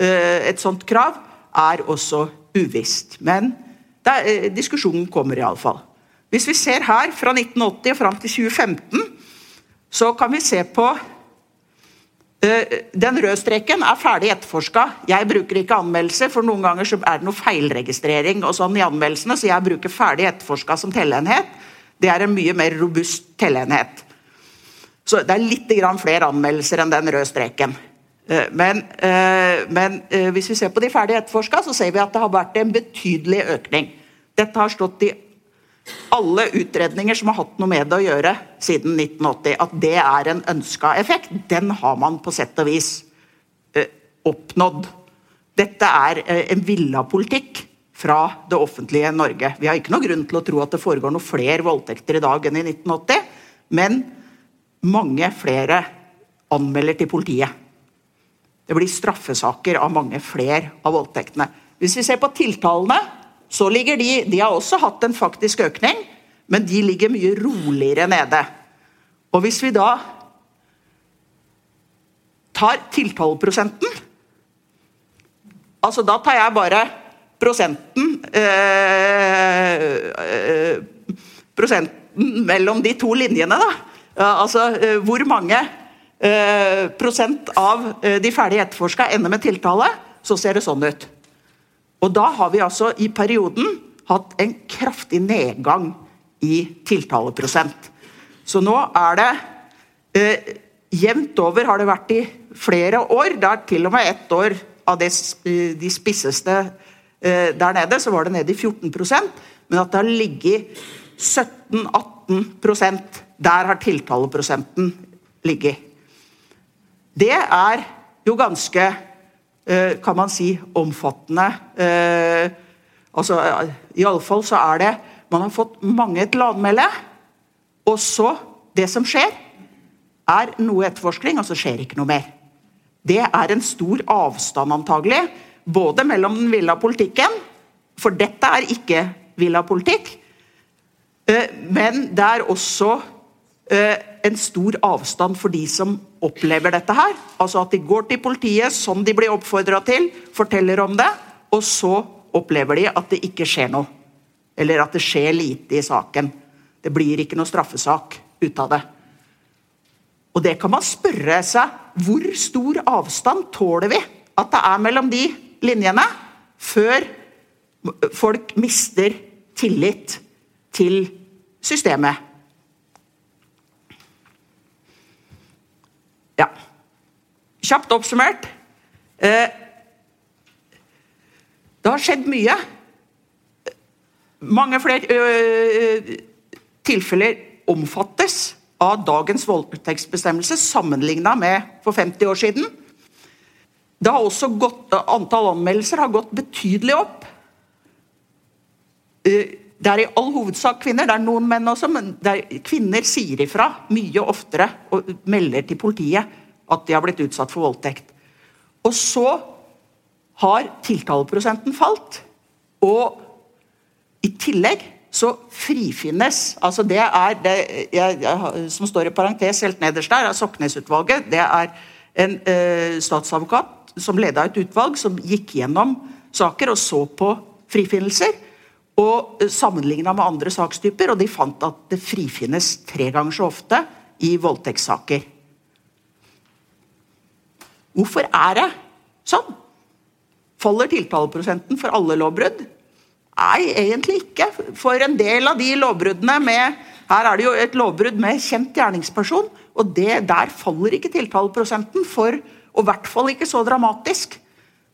eh, et sånt krav, er også uvisst. Men er, eh, diskusjonen kommer iallfall. Hvis vi ser her fra 1980 og fram til 2015, så kan vi se på den røde streken er ferdig etterforska. Jeg bruker ikke anmeldelse, for noen ganger er det noe feilregistrering og sånn i anmeldelsene, så jeg bruker ferdig etterforska som telleenhet. Det er en mye mer robust telleenhet. Så det er litt flere anmeldelser enn den røde streken. Eh, men, eh, men hvis vi ser på de ferdig etterforska, så ser vi at det har vært en betydelig økning. Dette har stått i alle utredninger som har hatt noe med det å gjøre siden 1980, at det er en ønska effekt, den har man på sett og vis eh, oppnådd. Dette er eh, en villa politikk fra det offentlige Norge. Vi har ikke noe grunn til å tro at det foregår noe flere voldtekter i dag enn i 1980, men mange flere anmelder til politiet. Det blir straffesaker av mange flere av voldtektene. Hvis vi ser på tiltalene så ligger de De har også hatt en faktisk økning, men de ligger mye roligere nede. Og hvis vi da tar tiltaleprosenten Altså, da tar jeg bare prosenten øh, øh, Prosenten mellom de to linjene, da. Altså, øh, hvor mange prosent av de ferdig etterforska ender med tiltale, så ser det sånn ut. Og da har vi altså i perioden hatt en kraftig nedgang i tiltaleprosent. Så nå er det eh, Jevnt over har det vært i flere år. Det er til og med ett år av det, de spisseste eh, der nede, så var det nede i 14% men at det har ligget 17-18% Der har tiltaleprosenten ligget. Det er jo ganske, eh, kan man si, omfattende. Eh, altså, Iallfall så er det Man har fått mange til å anmelde. Og så Det som skjer, er noe etterforskning, og så skjer ikke noe mer. Det er en stor avstand, antagelig, både mellom den villa politikken For dette er ikke villa politikk. Eh, men det er også eh, en stor avstand for de som opplever dette her. Altså at de går til politiet som de blir oppfordra til, forteller om det, og så opplever de at det ikke skjer noe. Eller at det skjer lite i saken. Det blir ikke noe straffesak ut av det. Og det kan man spørre seg. Hvor stor avstand tåler vi at det er mellom de linjene, før folk mister tillit til systemet. Ja. Kjapt oppsummert. Eh, det har skjedd mye. Mange flere tilfeller omfattes av dagens voldtektsbestemmelse sammenligna med for 50 år siden. Det har også gått, Antall anmeldelser har gått betydelig opp. Det er i all hovedsak kvinner, det er noen menn også, men kvinner sier ifra mye oftere og melder til politiet at de har blitt utsatt for voldtekt. Og så har tiltaleprosenten falt. Og i tillegg så frifinnes altså Det er det jeg, jeg, som står i parentes helt nederst der, er Soknes-utvalget. Det er en eh, statsadvokat som leda et utvalg som gikk gjennom saker og så på frifinnelser og sammenligna med andre sakstyper, og de fant at det frifinnes tre ganger så ofte i voldtektssaker. Hvorfor er det sånn? Faller tiltaleprosenten for alle lovbrudd? Nei, egentlig ikke. For en del av de lovbruddene med Her er det jo et lovbrudd med kjent gjerningsperson, og det, der faller ikke tiltaleprosenten for Og i hvert fall ikke så dramatisk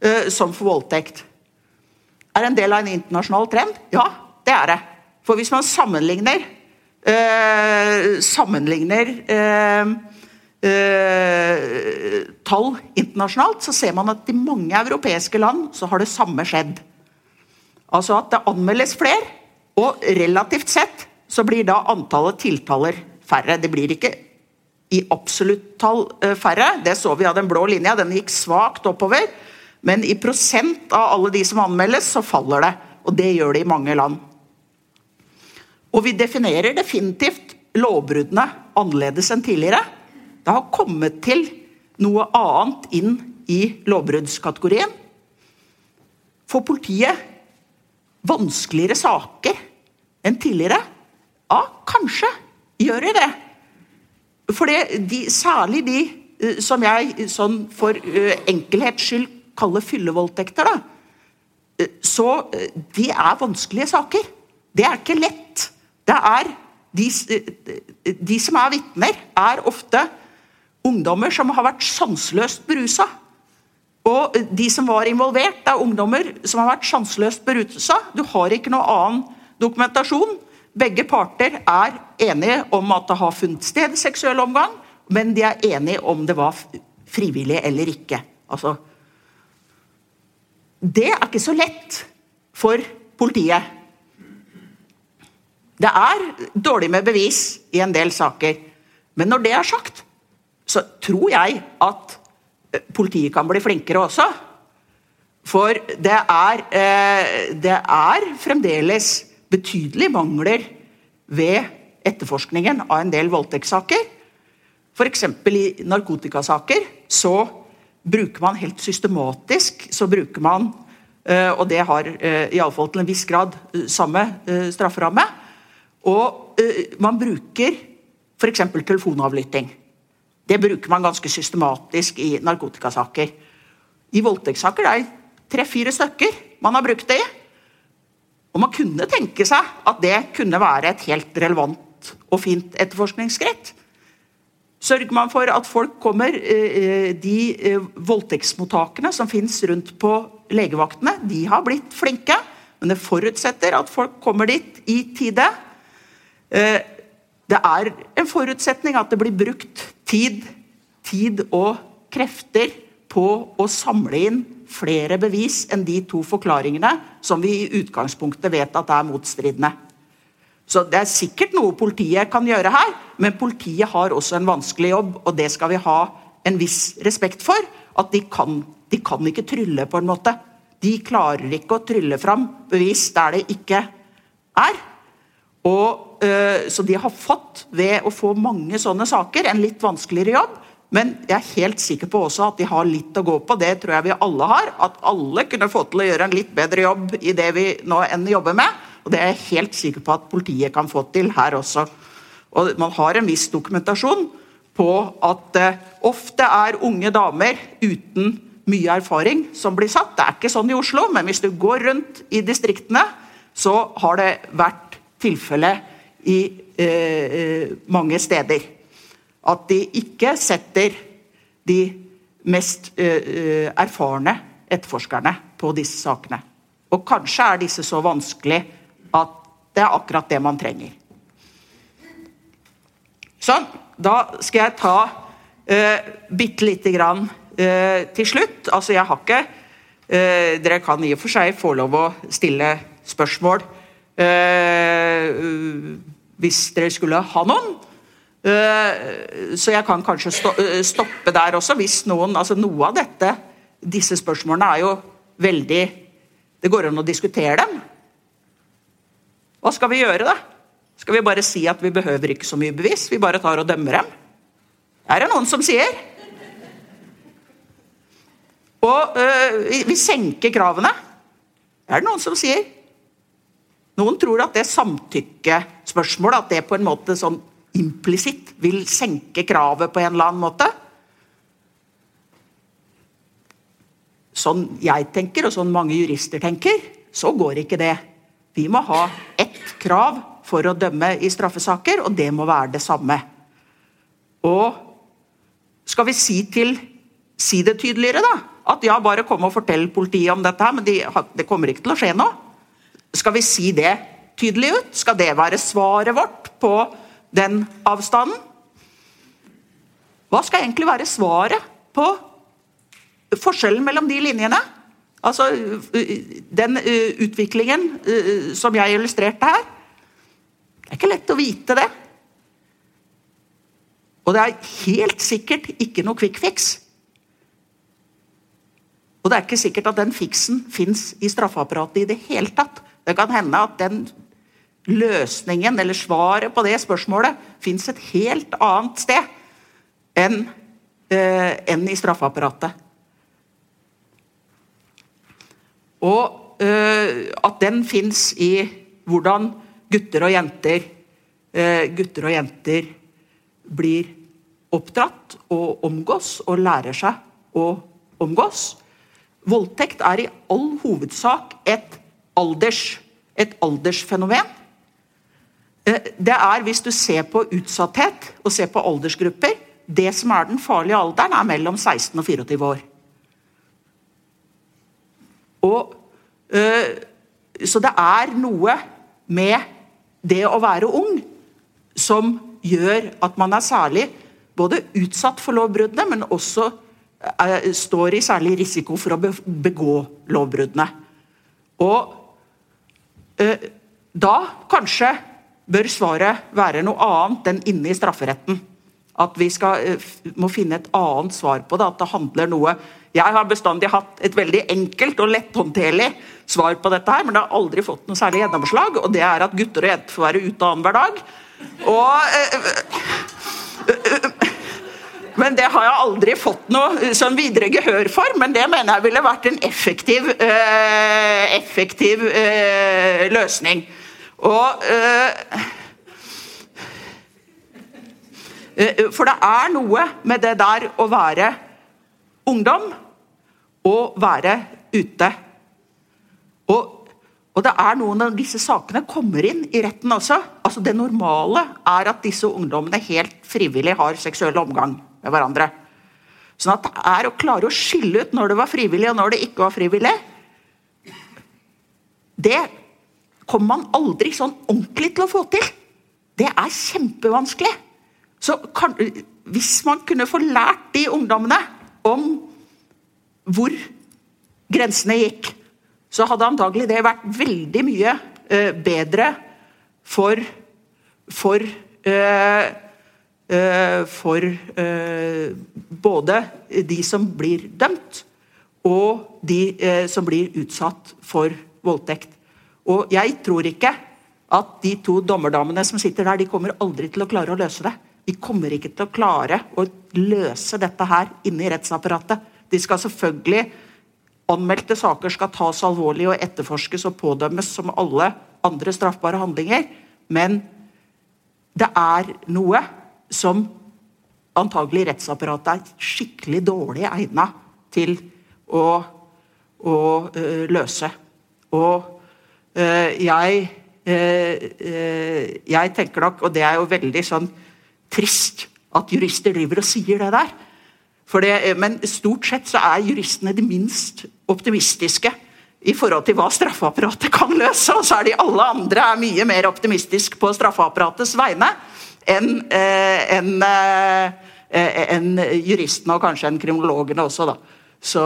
uh, som for voldtekt. Er en del av en internasjonal trend? Ja, det er det. For hvis man sammenligner eh, sammenligner eh, eh, tall internasjonalt, så ser man at i mange europeiske land så har det samme skjedd. Altså at det anmeldes flere, og relativt sett så blir da antallet tiltaler færre. Det blir ikke i absolutt tall færre. Det så vi av den blå linja, den gikk svakt oppover. Men i prosent av alle de som anmeldes, så faller det. Og det gjør det i mange land. Og vi definerer definitivt lovbruddene annerledes enn tidligere. Det har kommet til noe annet inn i lovbruddskategorien. Får politiet vanskeligere saker enn tidligere? Ja, kanskje gjør de det. For de, særlig de eh, som jeg sånn for uh, enkelhets skyld kaller fyllevoldtekter, da, eh, så det de er vanskelige saker. Det er ikke lett. Det er de, eh, de som er vitner, er ofte ungdommer som har vært sanseløst berusa. Og de som var involvert, det er ungdommer som har vært sanseløst berusa. Du har ikke noe annen dokumentasjon. Begge parter er enige om at det har funnet sted seksuell omgang, men de er enige om det var frivillig eller ikke. Altså, det er ikke så lett for politiet. Det er dårlig med bevis i en del saker. Men når det er sagt, så tror jeg at eh, politiet kan bli flinkere også. For det er, eh, det er fremdeles betydelige mangler ved etterforskningen av en del voldtektssaker. F.eks. i narkotikasaker så bruker man helt systematisk så bruker man eh, Og det har uh, iallfall til en viss grad samme strafferamme. Og man bruker f.eks. telefonavlytting. Det bruker man ganske systematisk i narkotikasaker. I voldtektssaker er det tre-fire stykker man har brukt det i. Og man kunne tenke seg at det kunne være et helt relevant og fint etterforskningsskritt. Sørger man for at folk kommer eh, De eh, voldtektsmottakene som finnes rundt på legevaktene, de har blitt flinke. Men det forutsetter at folk kommer dit i tide. Eh, det er en forutsetning at det blir brukt tid, tid og krefter på å samle inn flere bevis enn de to forklaringene som vi i utgangspunktet vet at er motstridende. Så Det er sikkert noe politiet kan gjøre her, men politiet har også en vanskelig jobb, og det skal vi ha en viss respekt for. At de kan, de kan ikke trylle, på en måte. De klarer ikke å trylle fram bevis der det ikke er. Og, øh, så de har fått, ved å få mange sånne saker, en litt vanskeligere jobb. Men jeg er helt sikker på også at de har litt å gå på. Det tror jeg vi alle har. At alle kunne få til å gjøre en litt bedre jobb i det vi nå enn jobber med. Og det er jeg helt sikker på at politiet kan få til her også. Og man har en viss dokumentasjon på at eh, ofte er unge damer uten mye erfaring som blir satt. Det er ikke sånn i Oslo, men hvis du går rundt i distriktene, så har det vært tilfelle i eh, eh mange steder. At de ikke setter de mest eh, eh, erfarne etterforskerne på disse sakene. Og kanskje er disse så vanskelig at det er akkurat det man trenger. Sånn. Da skal jeg ta uh, bitte lite grann uh, til slutt. Altså, jeg har ikke uh, Dere kan i og for seg få lov å stille spørsmål uh, hvis dere skulle ha noen. Så jeg kan kanskje stoppe der også, hvis noen altså Noe av dette, disse spørsmålene er jo veldig Det går an å diskutere dem. Hva skal vi gjøre, da? Skal vi bare si at vi behøver ikke så mye bevis? Vi bare tar og dømmer dem? Er det noen som sier? Og øh, vi senker kravene. Er det noen som sier? Noen tror at det samtykkespørsmålet at det på en måte sånn implisitt vil senke kravet på en eller annen måte. Sånn jeg tenker, og sånn mange jurister tenker, så går ikke det. Vi må ha ett krav for å dømme i straffesaker, og det må være det samme. Og skal vi si, til, si det tydeligere, da? At ja, bare kom og fortell politiet om dette, her, men de, det kommer ikke til å skje noe. Skal vi si det tydelig ut? Skal det være svaret vårt på den avstanden? Hva skal egentlig være svaret på forskjellen mellom de linjene? Altså, Den utviklingen som jeg illustrerte her Det er ikke lett å vite det. Og det er helt sikkert ikke noe quick fix. Og det er ikke sikkert at den fiksen fins i straffeapparatet i det hele tatt. Det kan hende at den løsningen eller svaret på det spørsmålet fins et helt annet sted enn, enn i straffeapparatet. Og uh, at den fins i hvordan gutter og jenter uh, gutter og jenter blir oppdratt og omgås og lærer seg å omgås. Voldtekt er i all hovedsak et, alders, et aldersfenomen. Uh, det er, hvis du ser på utsatthet og ser på aldersgrupper, det som er den farlige alderen, er mellom 16 og 24 år. Og, øh, så det er noe med det å være ung som gjør at man er særlig både utsatt for lovbruddene, men også øh, står i særlig risiko for å begå lovbruddene. Og øh, da kanskje bør svaret være noe annet enn inne i strafferetten. At vi skal, må finne et annet svar på det. At det handler noe jeg har bestandig hatt et veldig enkelt og letthåndterlig svar på dette, her, men det har aldri fått noe særlig gjennomslag. Og det er at gutter og jenter får være ute annenhver dag. Og øh, øh, men det har jeg aldri fått noe sånn videre gehør for. Men det mener jeg ville vært en effektiv, effektiv løsning. Og For det er noe med det der å være ungdom og være ute. Og og det er noen av disse sakene kommer inn i retten også. Altså Det normale er at disse ungdommene helt frivillig har seksuell omgang med hverandre. Sånn at det er å klare å skille ut når det var frivillig og når det ikke var frivillig, det kommer man aldri sånn ordentlig til å få til. Det er kjempevanskelig. Så kan, hvis man kunne få lært de ungdommene om hvor grensene gikk, så hadde antagelig det vært veldig mye eh, bedre for for eh, eh, for både de som blir dømt, og de som blir utsatt for voldtekt. Og jeg tror ikke at de to dommerdamene som sitter der, de kommer aldri til å klare å løse det. De kommer ikke til å klare å løse dette her inne i rettsapparatet. De skal selvfølgelig Anmeldte saker skal tas alvorlig og etterforskes og pådømmes som alle andre straffbare handlinger. Men det er noe som antagelig rettsapparatet er skikkelig dårlig egna til å, å uh, løse. Og uh, jeg uh, Jeg tenker nok, og det er jo veldig sånn trist at jurister driver og sier det der. Det, men stort sett så er juristene de minst optimistiske i forhold til hva straffeapparatet kan løse. Og så er de alle andre mye mer optimistiske på straffeapparatets vegne enn eh, en, eh, en juristene og kanskje enn kriminologene også. Da. Så,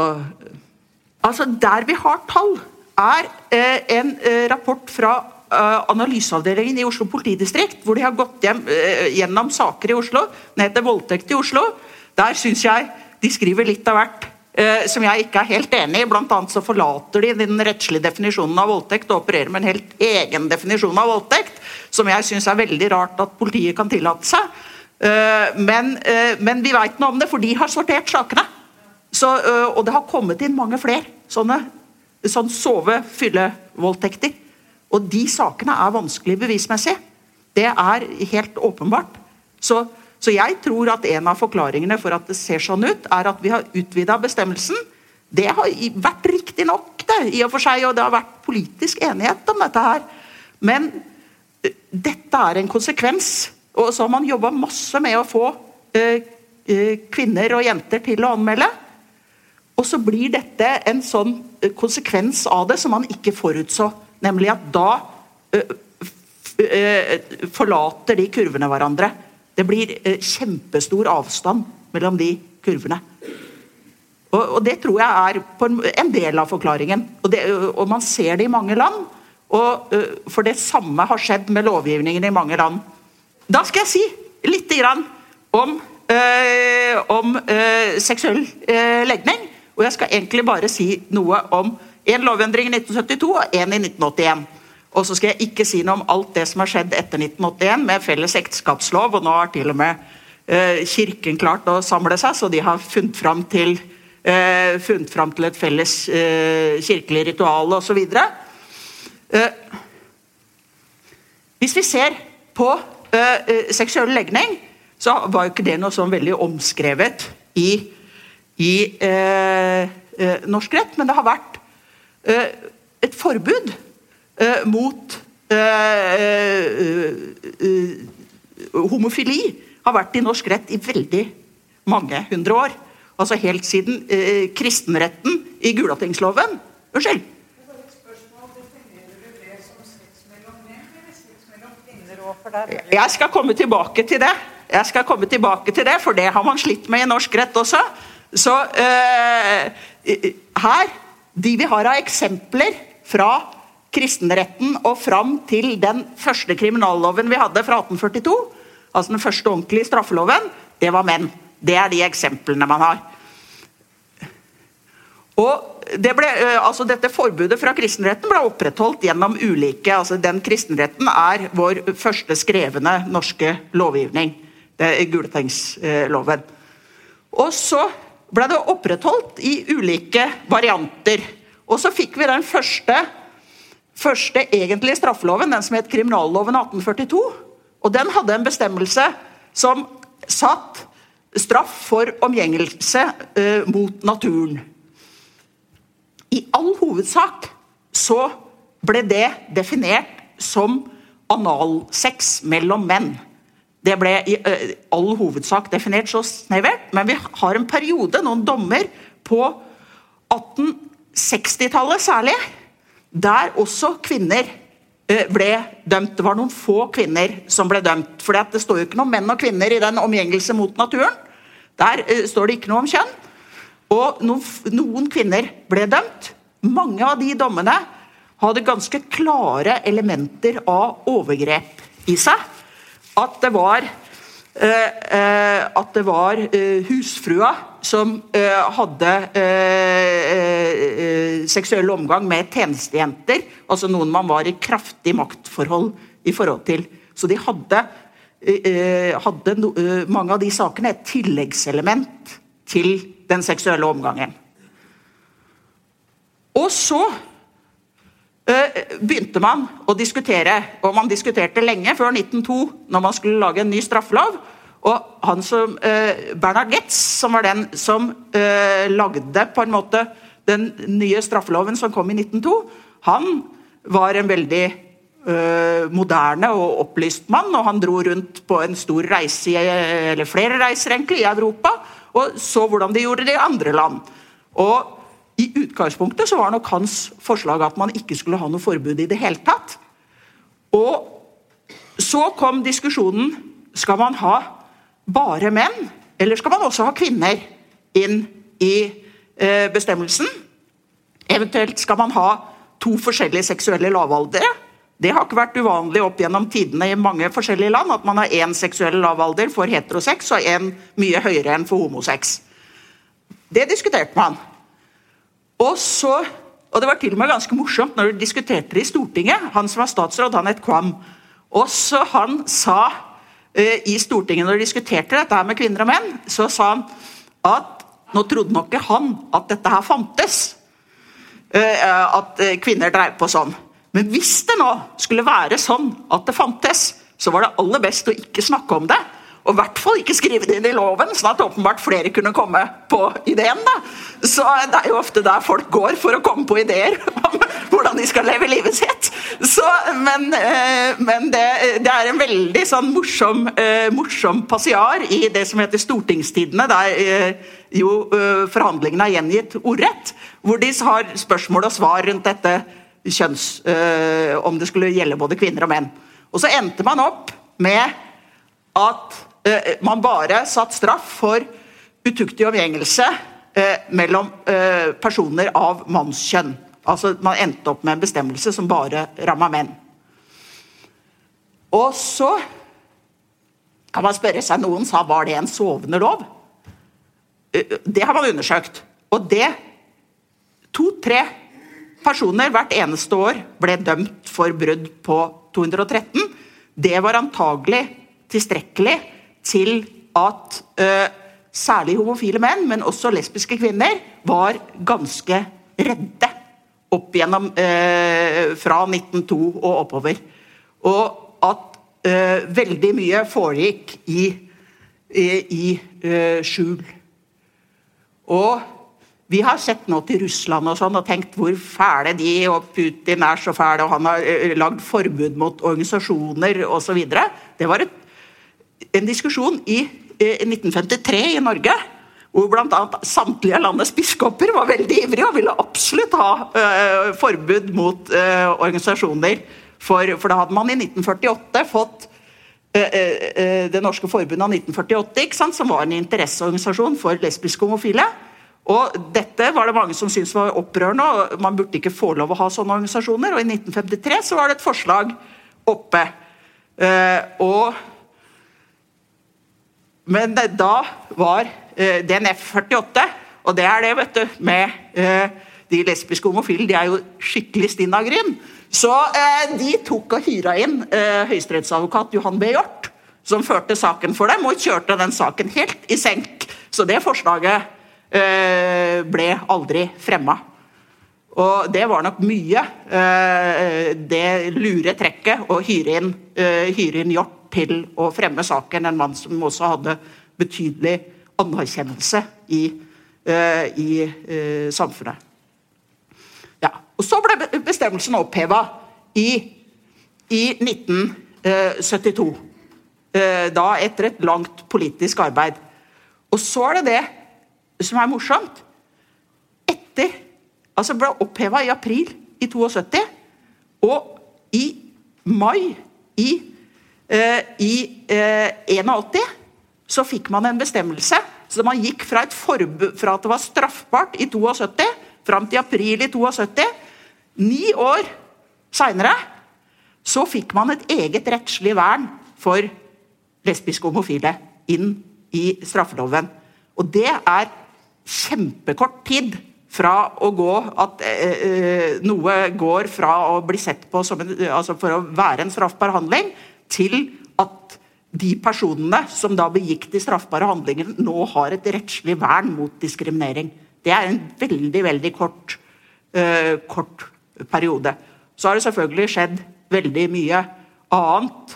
altså Der vi har tall, er eh, en eh, rapport fra eh, analyseavdelingen i Oslo politidistrikt, hvor de har gått hjem, eh, gjennom saker i Oslo. Den heter 'Voldtekt i Oslo'. Der syns jeg de skriver litt av hvert eh, som jeg ikke er helt enig i. Blant annet så forlater de den rettslige definisjonen av voldtekt og opererer med en helt egen definisjon av voldtekt, som jeg syns er veldig rart at politiet kan tillate seg. Eh, men, eh, men, vi veit noe om det, for de har sortert sakene. Så, eh, og det har kommet inn mange flere sånne sånn sove-fylle-voldtekter. Og de sakene er vanskelig bevismessig. Det er helt åpenbart. Så så jeg tror at en av forklaringene for at det ser sånn ut, er at vi har utvida bestemmelsen. Det har vært riktig nok, det, i og for seg, og det har vært politisk enighet om dette her. Men eh, dette er en konsekvens. Og så har man jobba masse med å få uh, uh, kvinner og jenter til å anmelde. Og så blir dette en sånn konsekvens av det som man ikke forutså. Nemlig at da forlater de kurvene hverandre. Det blir eh, kjempestor avstand mellom de kurvene. Og, og, Det tror jeg er en, del av forklaringen. Og, det, og, Man ser det i mange land. Og, uh, for det samme har skjedd med lovgivningen i mange land. Da skal jeg si litt om, øh, om øh, seksuell legning. Og jeg skal egentlig bare si noe om en lovendring i 1972 og en i 1981. Og så skal jeg ikke si noe om alt det som har skjedd etter 1981 med felles ekteskapslov, og nå har til og med eh, Kirken klart å samle seg, så de har funnet fram til, eh, funnet fram til et felles eh, kirkelig ritual osv. Eh, hvis vi ser på seksuell legning, så var jo ikke det noe sånn veldig omskrevet i, i norsk rett, men det har vært et forbud eh, mot eh, eh, homofili har vært i norsk rett i veldig mange hundre år. Altså helt siden eh, kristenretten i Gulatingsloven. Unnskyld. Jeg skal komme tilbake til det. Jeg skal komme tilbake til det, For det har man slitt med i norsk rett også. Så uh, her, De vi har av eksempler fra kristenretten og fram til den første kriminalloven vi hadde fra 1842, altså den første ordentlige straffeloven, det var menn. Det er de eksemplene man har. Og det ble, altså Dette forbudet fra kristenretten ble opprettholdt gjennom ulike altså Den kristenretten er vår første skrevne norske lovgivning. Det er Gulatingsloven. Og så ble det opprettholdt i ulike varianter. Og så fikk vi den første, første egentlige straffeloven, den som het kriminalloven 1842. Og den hadde en bestemmelse som satt straff for omgjengelse eh, mot naturen. I all hovedsak så ble det definert som analsex mellom menn. Det ble i uh, all hovedsak definert så snevert, men vi har en periode, noen dommer, på 1860-tallet særlig, der også kvinner uh, ble dømt. Det var noen få kvinner som ble dømt. For det står jo ikke noe om menn og kvinner i den omgjengelse mot naturen. Der uh, står det ikke noe om kjønn. Og noen, noen kvinner ble dømt. Mange av de dommene hadde ganske klare elementer av overgrep i seg. At det var, eh, eh, at det var eh, husfrua som eh, hadde eh, seksuell omgang med tjenestejenter. Altså noen man var i kraftig maktforhold i forhold til. Så de hadde, hadde no, mange av de sakene et tilleggselement til den seksuelle omgangen. Og så begynte man å diskutere, og man diskuterte lenge før 1902, når man skulle lage en ny straffelov. Og han som, eh, Bernhard Getz, som var den som eh, lagde på en måte den nye straffeloven som kom i 1902, han var en veldig eh, moderne og opplyst mann. og Han dro rundt på en stor reise, eller flere reiser egentlig, i Europa og så hvordan de gjorde det i andre land. Og i utgangspunktet så var nok hans forslag at man ikke skulle ha noe forbud i det hele tatt. Og så kom diskusjonen skal man ha bare menn, eller skal man også ha kvinner inn i eh, bestemmelsen. Eventuelt skal man ha to forskjellige seksuelle lavaldere. Det har ikke vært uvanlig opp gjennom tidene i mange forskjellige land at man har én seksuell lavalder for heterosex og én mye høyere enn for homosex. Det diskuterte man. Og så, og det var til og med ganske morsomt når de diskuterte det i Stortinget. Han som var statsråd, han het Kvam. Og så han sa i Stortinget når de diskuterte dette her med kvinner og menn, så sa han at nå trodde nok ikke han at dette her fantes. Uh, at uh, kvinner dreiv på sånn. Men hvis det nå skulle være sånn at det fantes, så var det aller best å ikke snakke om det. Og i hvert fall ikke skrive det inn i loven, sånn at åpenbart flere kunne komme på ideen. da. Så det er jo ofte der folk går for å komme på ideer om hvordan de skal leve livet sitt. Så, men, eh, men det, det, er en veldig sånn morsom, eh, morsom passiar i det som heter Stortingstidene, der eh, jo forhandlingene er gjengitt ordrett, hvor de har spørsmål og svar rundt dette kjønns... Om det skulle gjelde både kvinner og menn. Og så endte man opp med at man bare satt straff for utuktig omgjengelse eh, mellom eh, personer av mannskjønn. Altså Man endte opp med en bestemmelse som bare ramma menn. Og så kan man spørre seg Noen sa var det en sovende lov. Det har man undersøkt. Og det To-tre personer hvert eneste år ble dømt for brudd på 213. Det var antagelig tilstrekkelig til at uh, særlig homofile menn, men også lesbiske kvinner, var ganske redde opp gjennom uh, fra 1902 og oppover. Og at uh, veldig mye foregikk i, i, i skjul. Og vi har sett nå til Russland og sånn og tenkt hvor fæle de og Putin er så fæl, og han har lagd forbud mot organisasjoner osv. Det var et en diskusjon i 1953 eh, i Norge hvor bl.a. samtlige landets biskoper var veldig ivrige og ville absolutt ha uh, forbud mot uh, organisasjoner. For, for, da hadde man i 1948 fått uh, Det norske forbundet av 1948, som var en interesseorganisasjon for lesbiske homofile. Og Dette var det mange som syntes var opprørende, og man burde ikke få lov å ha sånne organisasjoner. og I 1953 så var det et forslag oppe. og men da var eh, DNF F-48, og det er det, vet du, med eh, de lesbiske homofile. De er jo skikkelig stinn av gryn. Så eh, de tok og hyra inn eh, høyesterettsadvokat Johan B. Hjort, som førte saken for dem, og kjørte den saken helt i senk Så det forslaget eh, ble aldri fremma. Og det var nok mye eh, det lure trekket å hyre inn, hyre inn Hjort til å fremme saken. En mann som også hadde betydelig anerkjennelse i, uh, i uh, samfunnet. Ja. Og så ble bestemmelsen oppheva i, i 1972. Eh, da etter et langt politisk arbeid. Og så er det det som er morsomt. Etter Altså ble oppheva i april i 72. Og i mai i, i eh, 81 så fikk man en bestemmelse. Så man gikk fra, fra at det var straffbart i 72 fram til april i 72. Ni år seinere så fikk man et eget rettslig vern for lesbiske og homofile inn i straffeloven. Og det er kjempekort tid fra å gå at eh, eh, noe går fra å bli sett på en, altså for å være en straffbar handling, til at de personene som da begikk de straffbare handlingene, nå har et rettslig vern mot diskriminering. Det er en veldig, veldig kort, uh, kort periode. Så har det selvfølgelig skjedd veldig mye annet,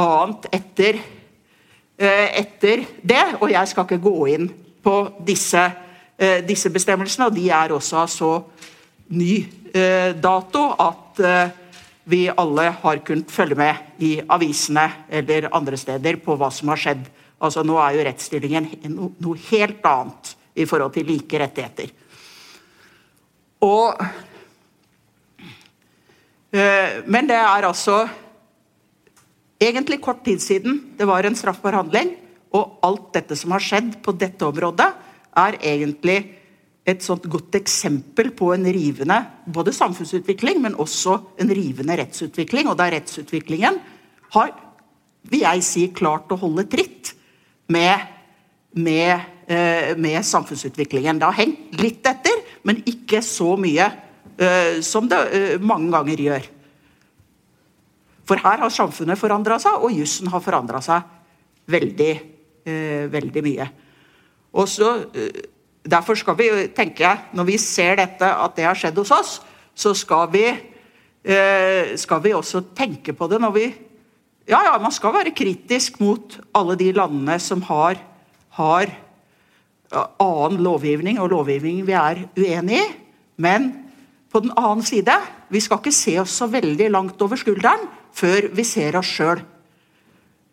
annet etter, uh, etter det, og jeg skal ikke gå inn på disse uh, disse bestemmelsene. Og de er også av så ny dato at vi alle har kunnet følge med i avisene eller andre steder på hva som har skjedd. Altså Nå er jo rettsstillingen noe helt annet i forhold til like rettigheter. Og Men det er altså egentlig kort tid siden det var en straffbar handling. Og alt dette som har skjedd på dette området, er egentlig et sånt godt eksempel på en rivende både samfunnsutvikling, men også en rivende rettsutvikling. Og der rettsutviklingen har, vil jeg si, klart å holde tritt med, med, eh, med samfunnsutviklingen. Det har hengt litt etter, men ikke så mye eh, som det eh, mange ganger gjør. For her har samfunnet forandra seg, og jussen har forandra seg veldig, veldig mye. Og så, Derfor skal vi, tenker jeg, når vi ser dette, at det har skjedd hos oss, så skal vi, eh, skal vi også tenke på det når vi Ja, ja, man skal være kritisk mot alle de landene som har, har annen lovgivning, og lovgivning vi er uenig i. Men på den annen side, vi skal ikke se oss så veldig langt over skulderen før vi ser oss sjøl.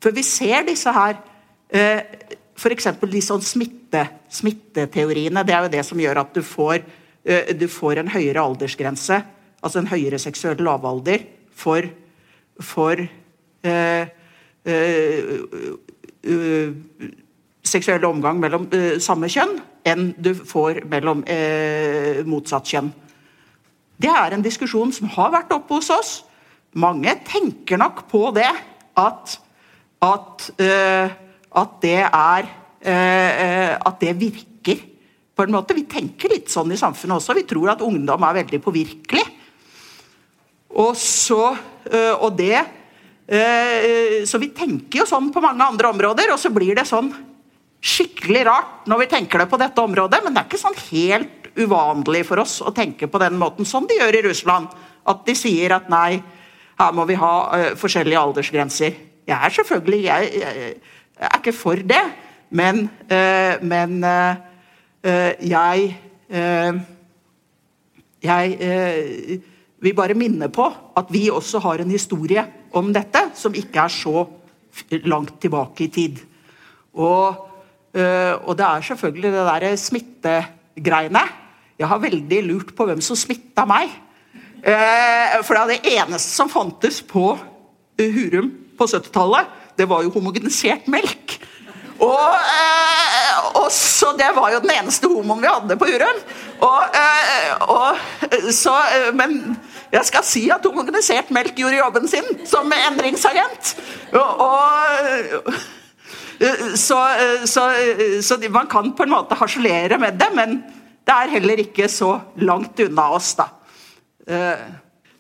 Før vi ser disse her eh, F.eks. de sånn smitte, smitteteoriene. Det er jo det som gjør at du får, uh, du får en høyere aldersgrense. Altså en høyere seksuell lavalder for, for uh, uh, seksuell omgang mellom samme kjønn enn du får mellom motsatt kjønn. Det er en diskusjon som har vært oppe hos oss. Mange tenker nok på det at, at at det er eh, At det virker, på en måte. Vi tenker litt sånn i samfunnet også. Vi tror at ungdom er veldig påvirkelig. Og så eh, Og det eh, Så vi tenker jo sånn på mange andre områder, og så blir det sånn skikkelig rart når vi tenker det på dette området, men det er ikke sånn helt uvanlig for oss å tenke på den måten, som de gjør i Russland. At de sier at nei, her må vi ha uh, forskjellige aldersgrenser. Jeg er selvfølgelig jeg, jeg, jeg er ikke for det, men, uh, men uh, jeg Jeg vil bare minne på at vi også har en historie om dette som ikke er så langt tilbake i tid. Og, og det er selvfølgelig det derre smittegreiene. Jeg har veldig lurt på hvem som smitta meg. For det er det eneste som fantes på Hurum på 70-tallet det var jo homogenisert melk. Og, eh, og, så Det var jo den eneste homoen vi hadde på Urøren. Og, eh, og, så, eh, men jeg skal si at homogenisert melk gjorde jobben sin som endringsagent. Og, og så, så, så, man kan på en måte harselere med det, men det er heller ikke så langt unna oss, da.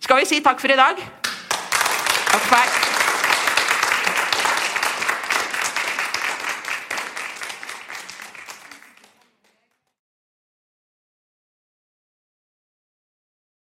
Skal vi si takk for i dag? Takk for meg.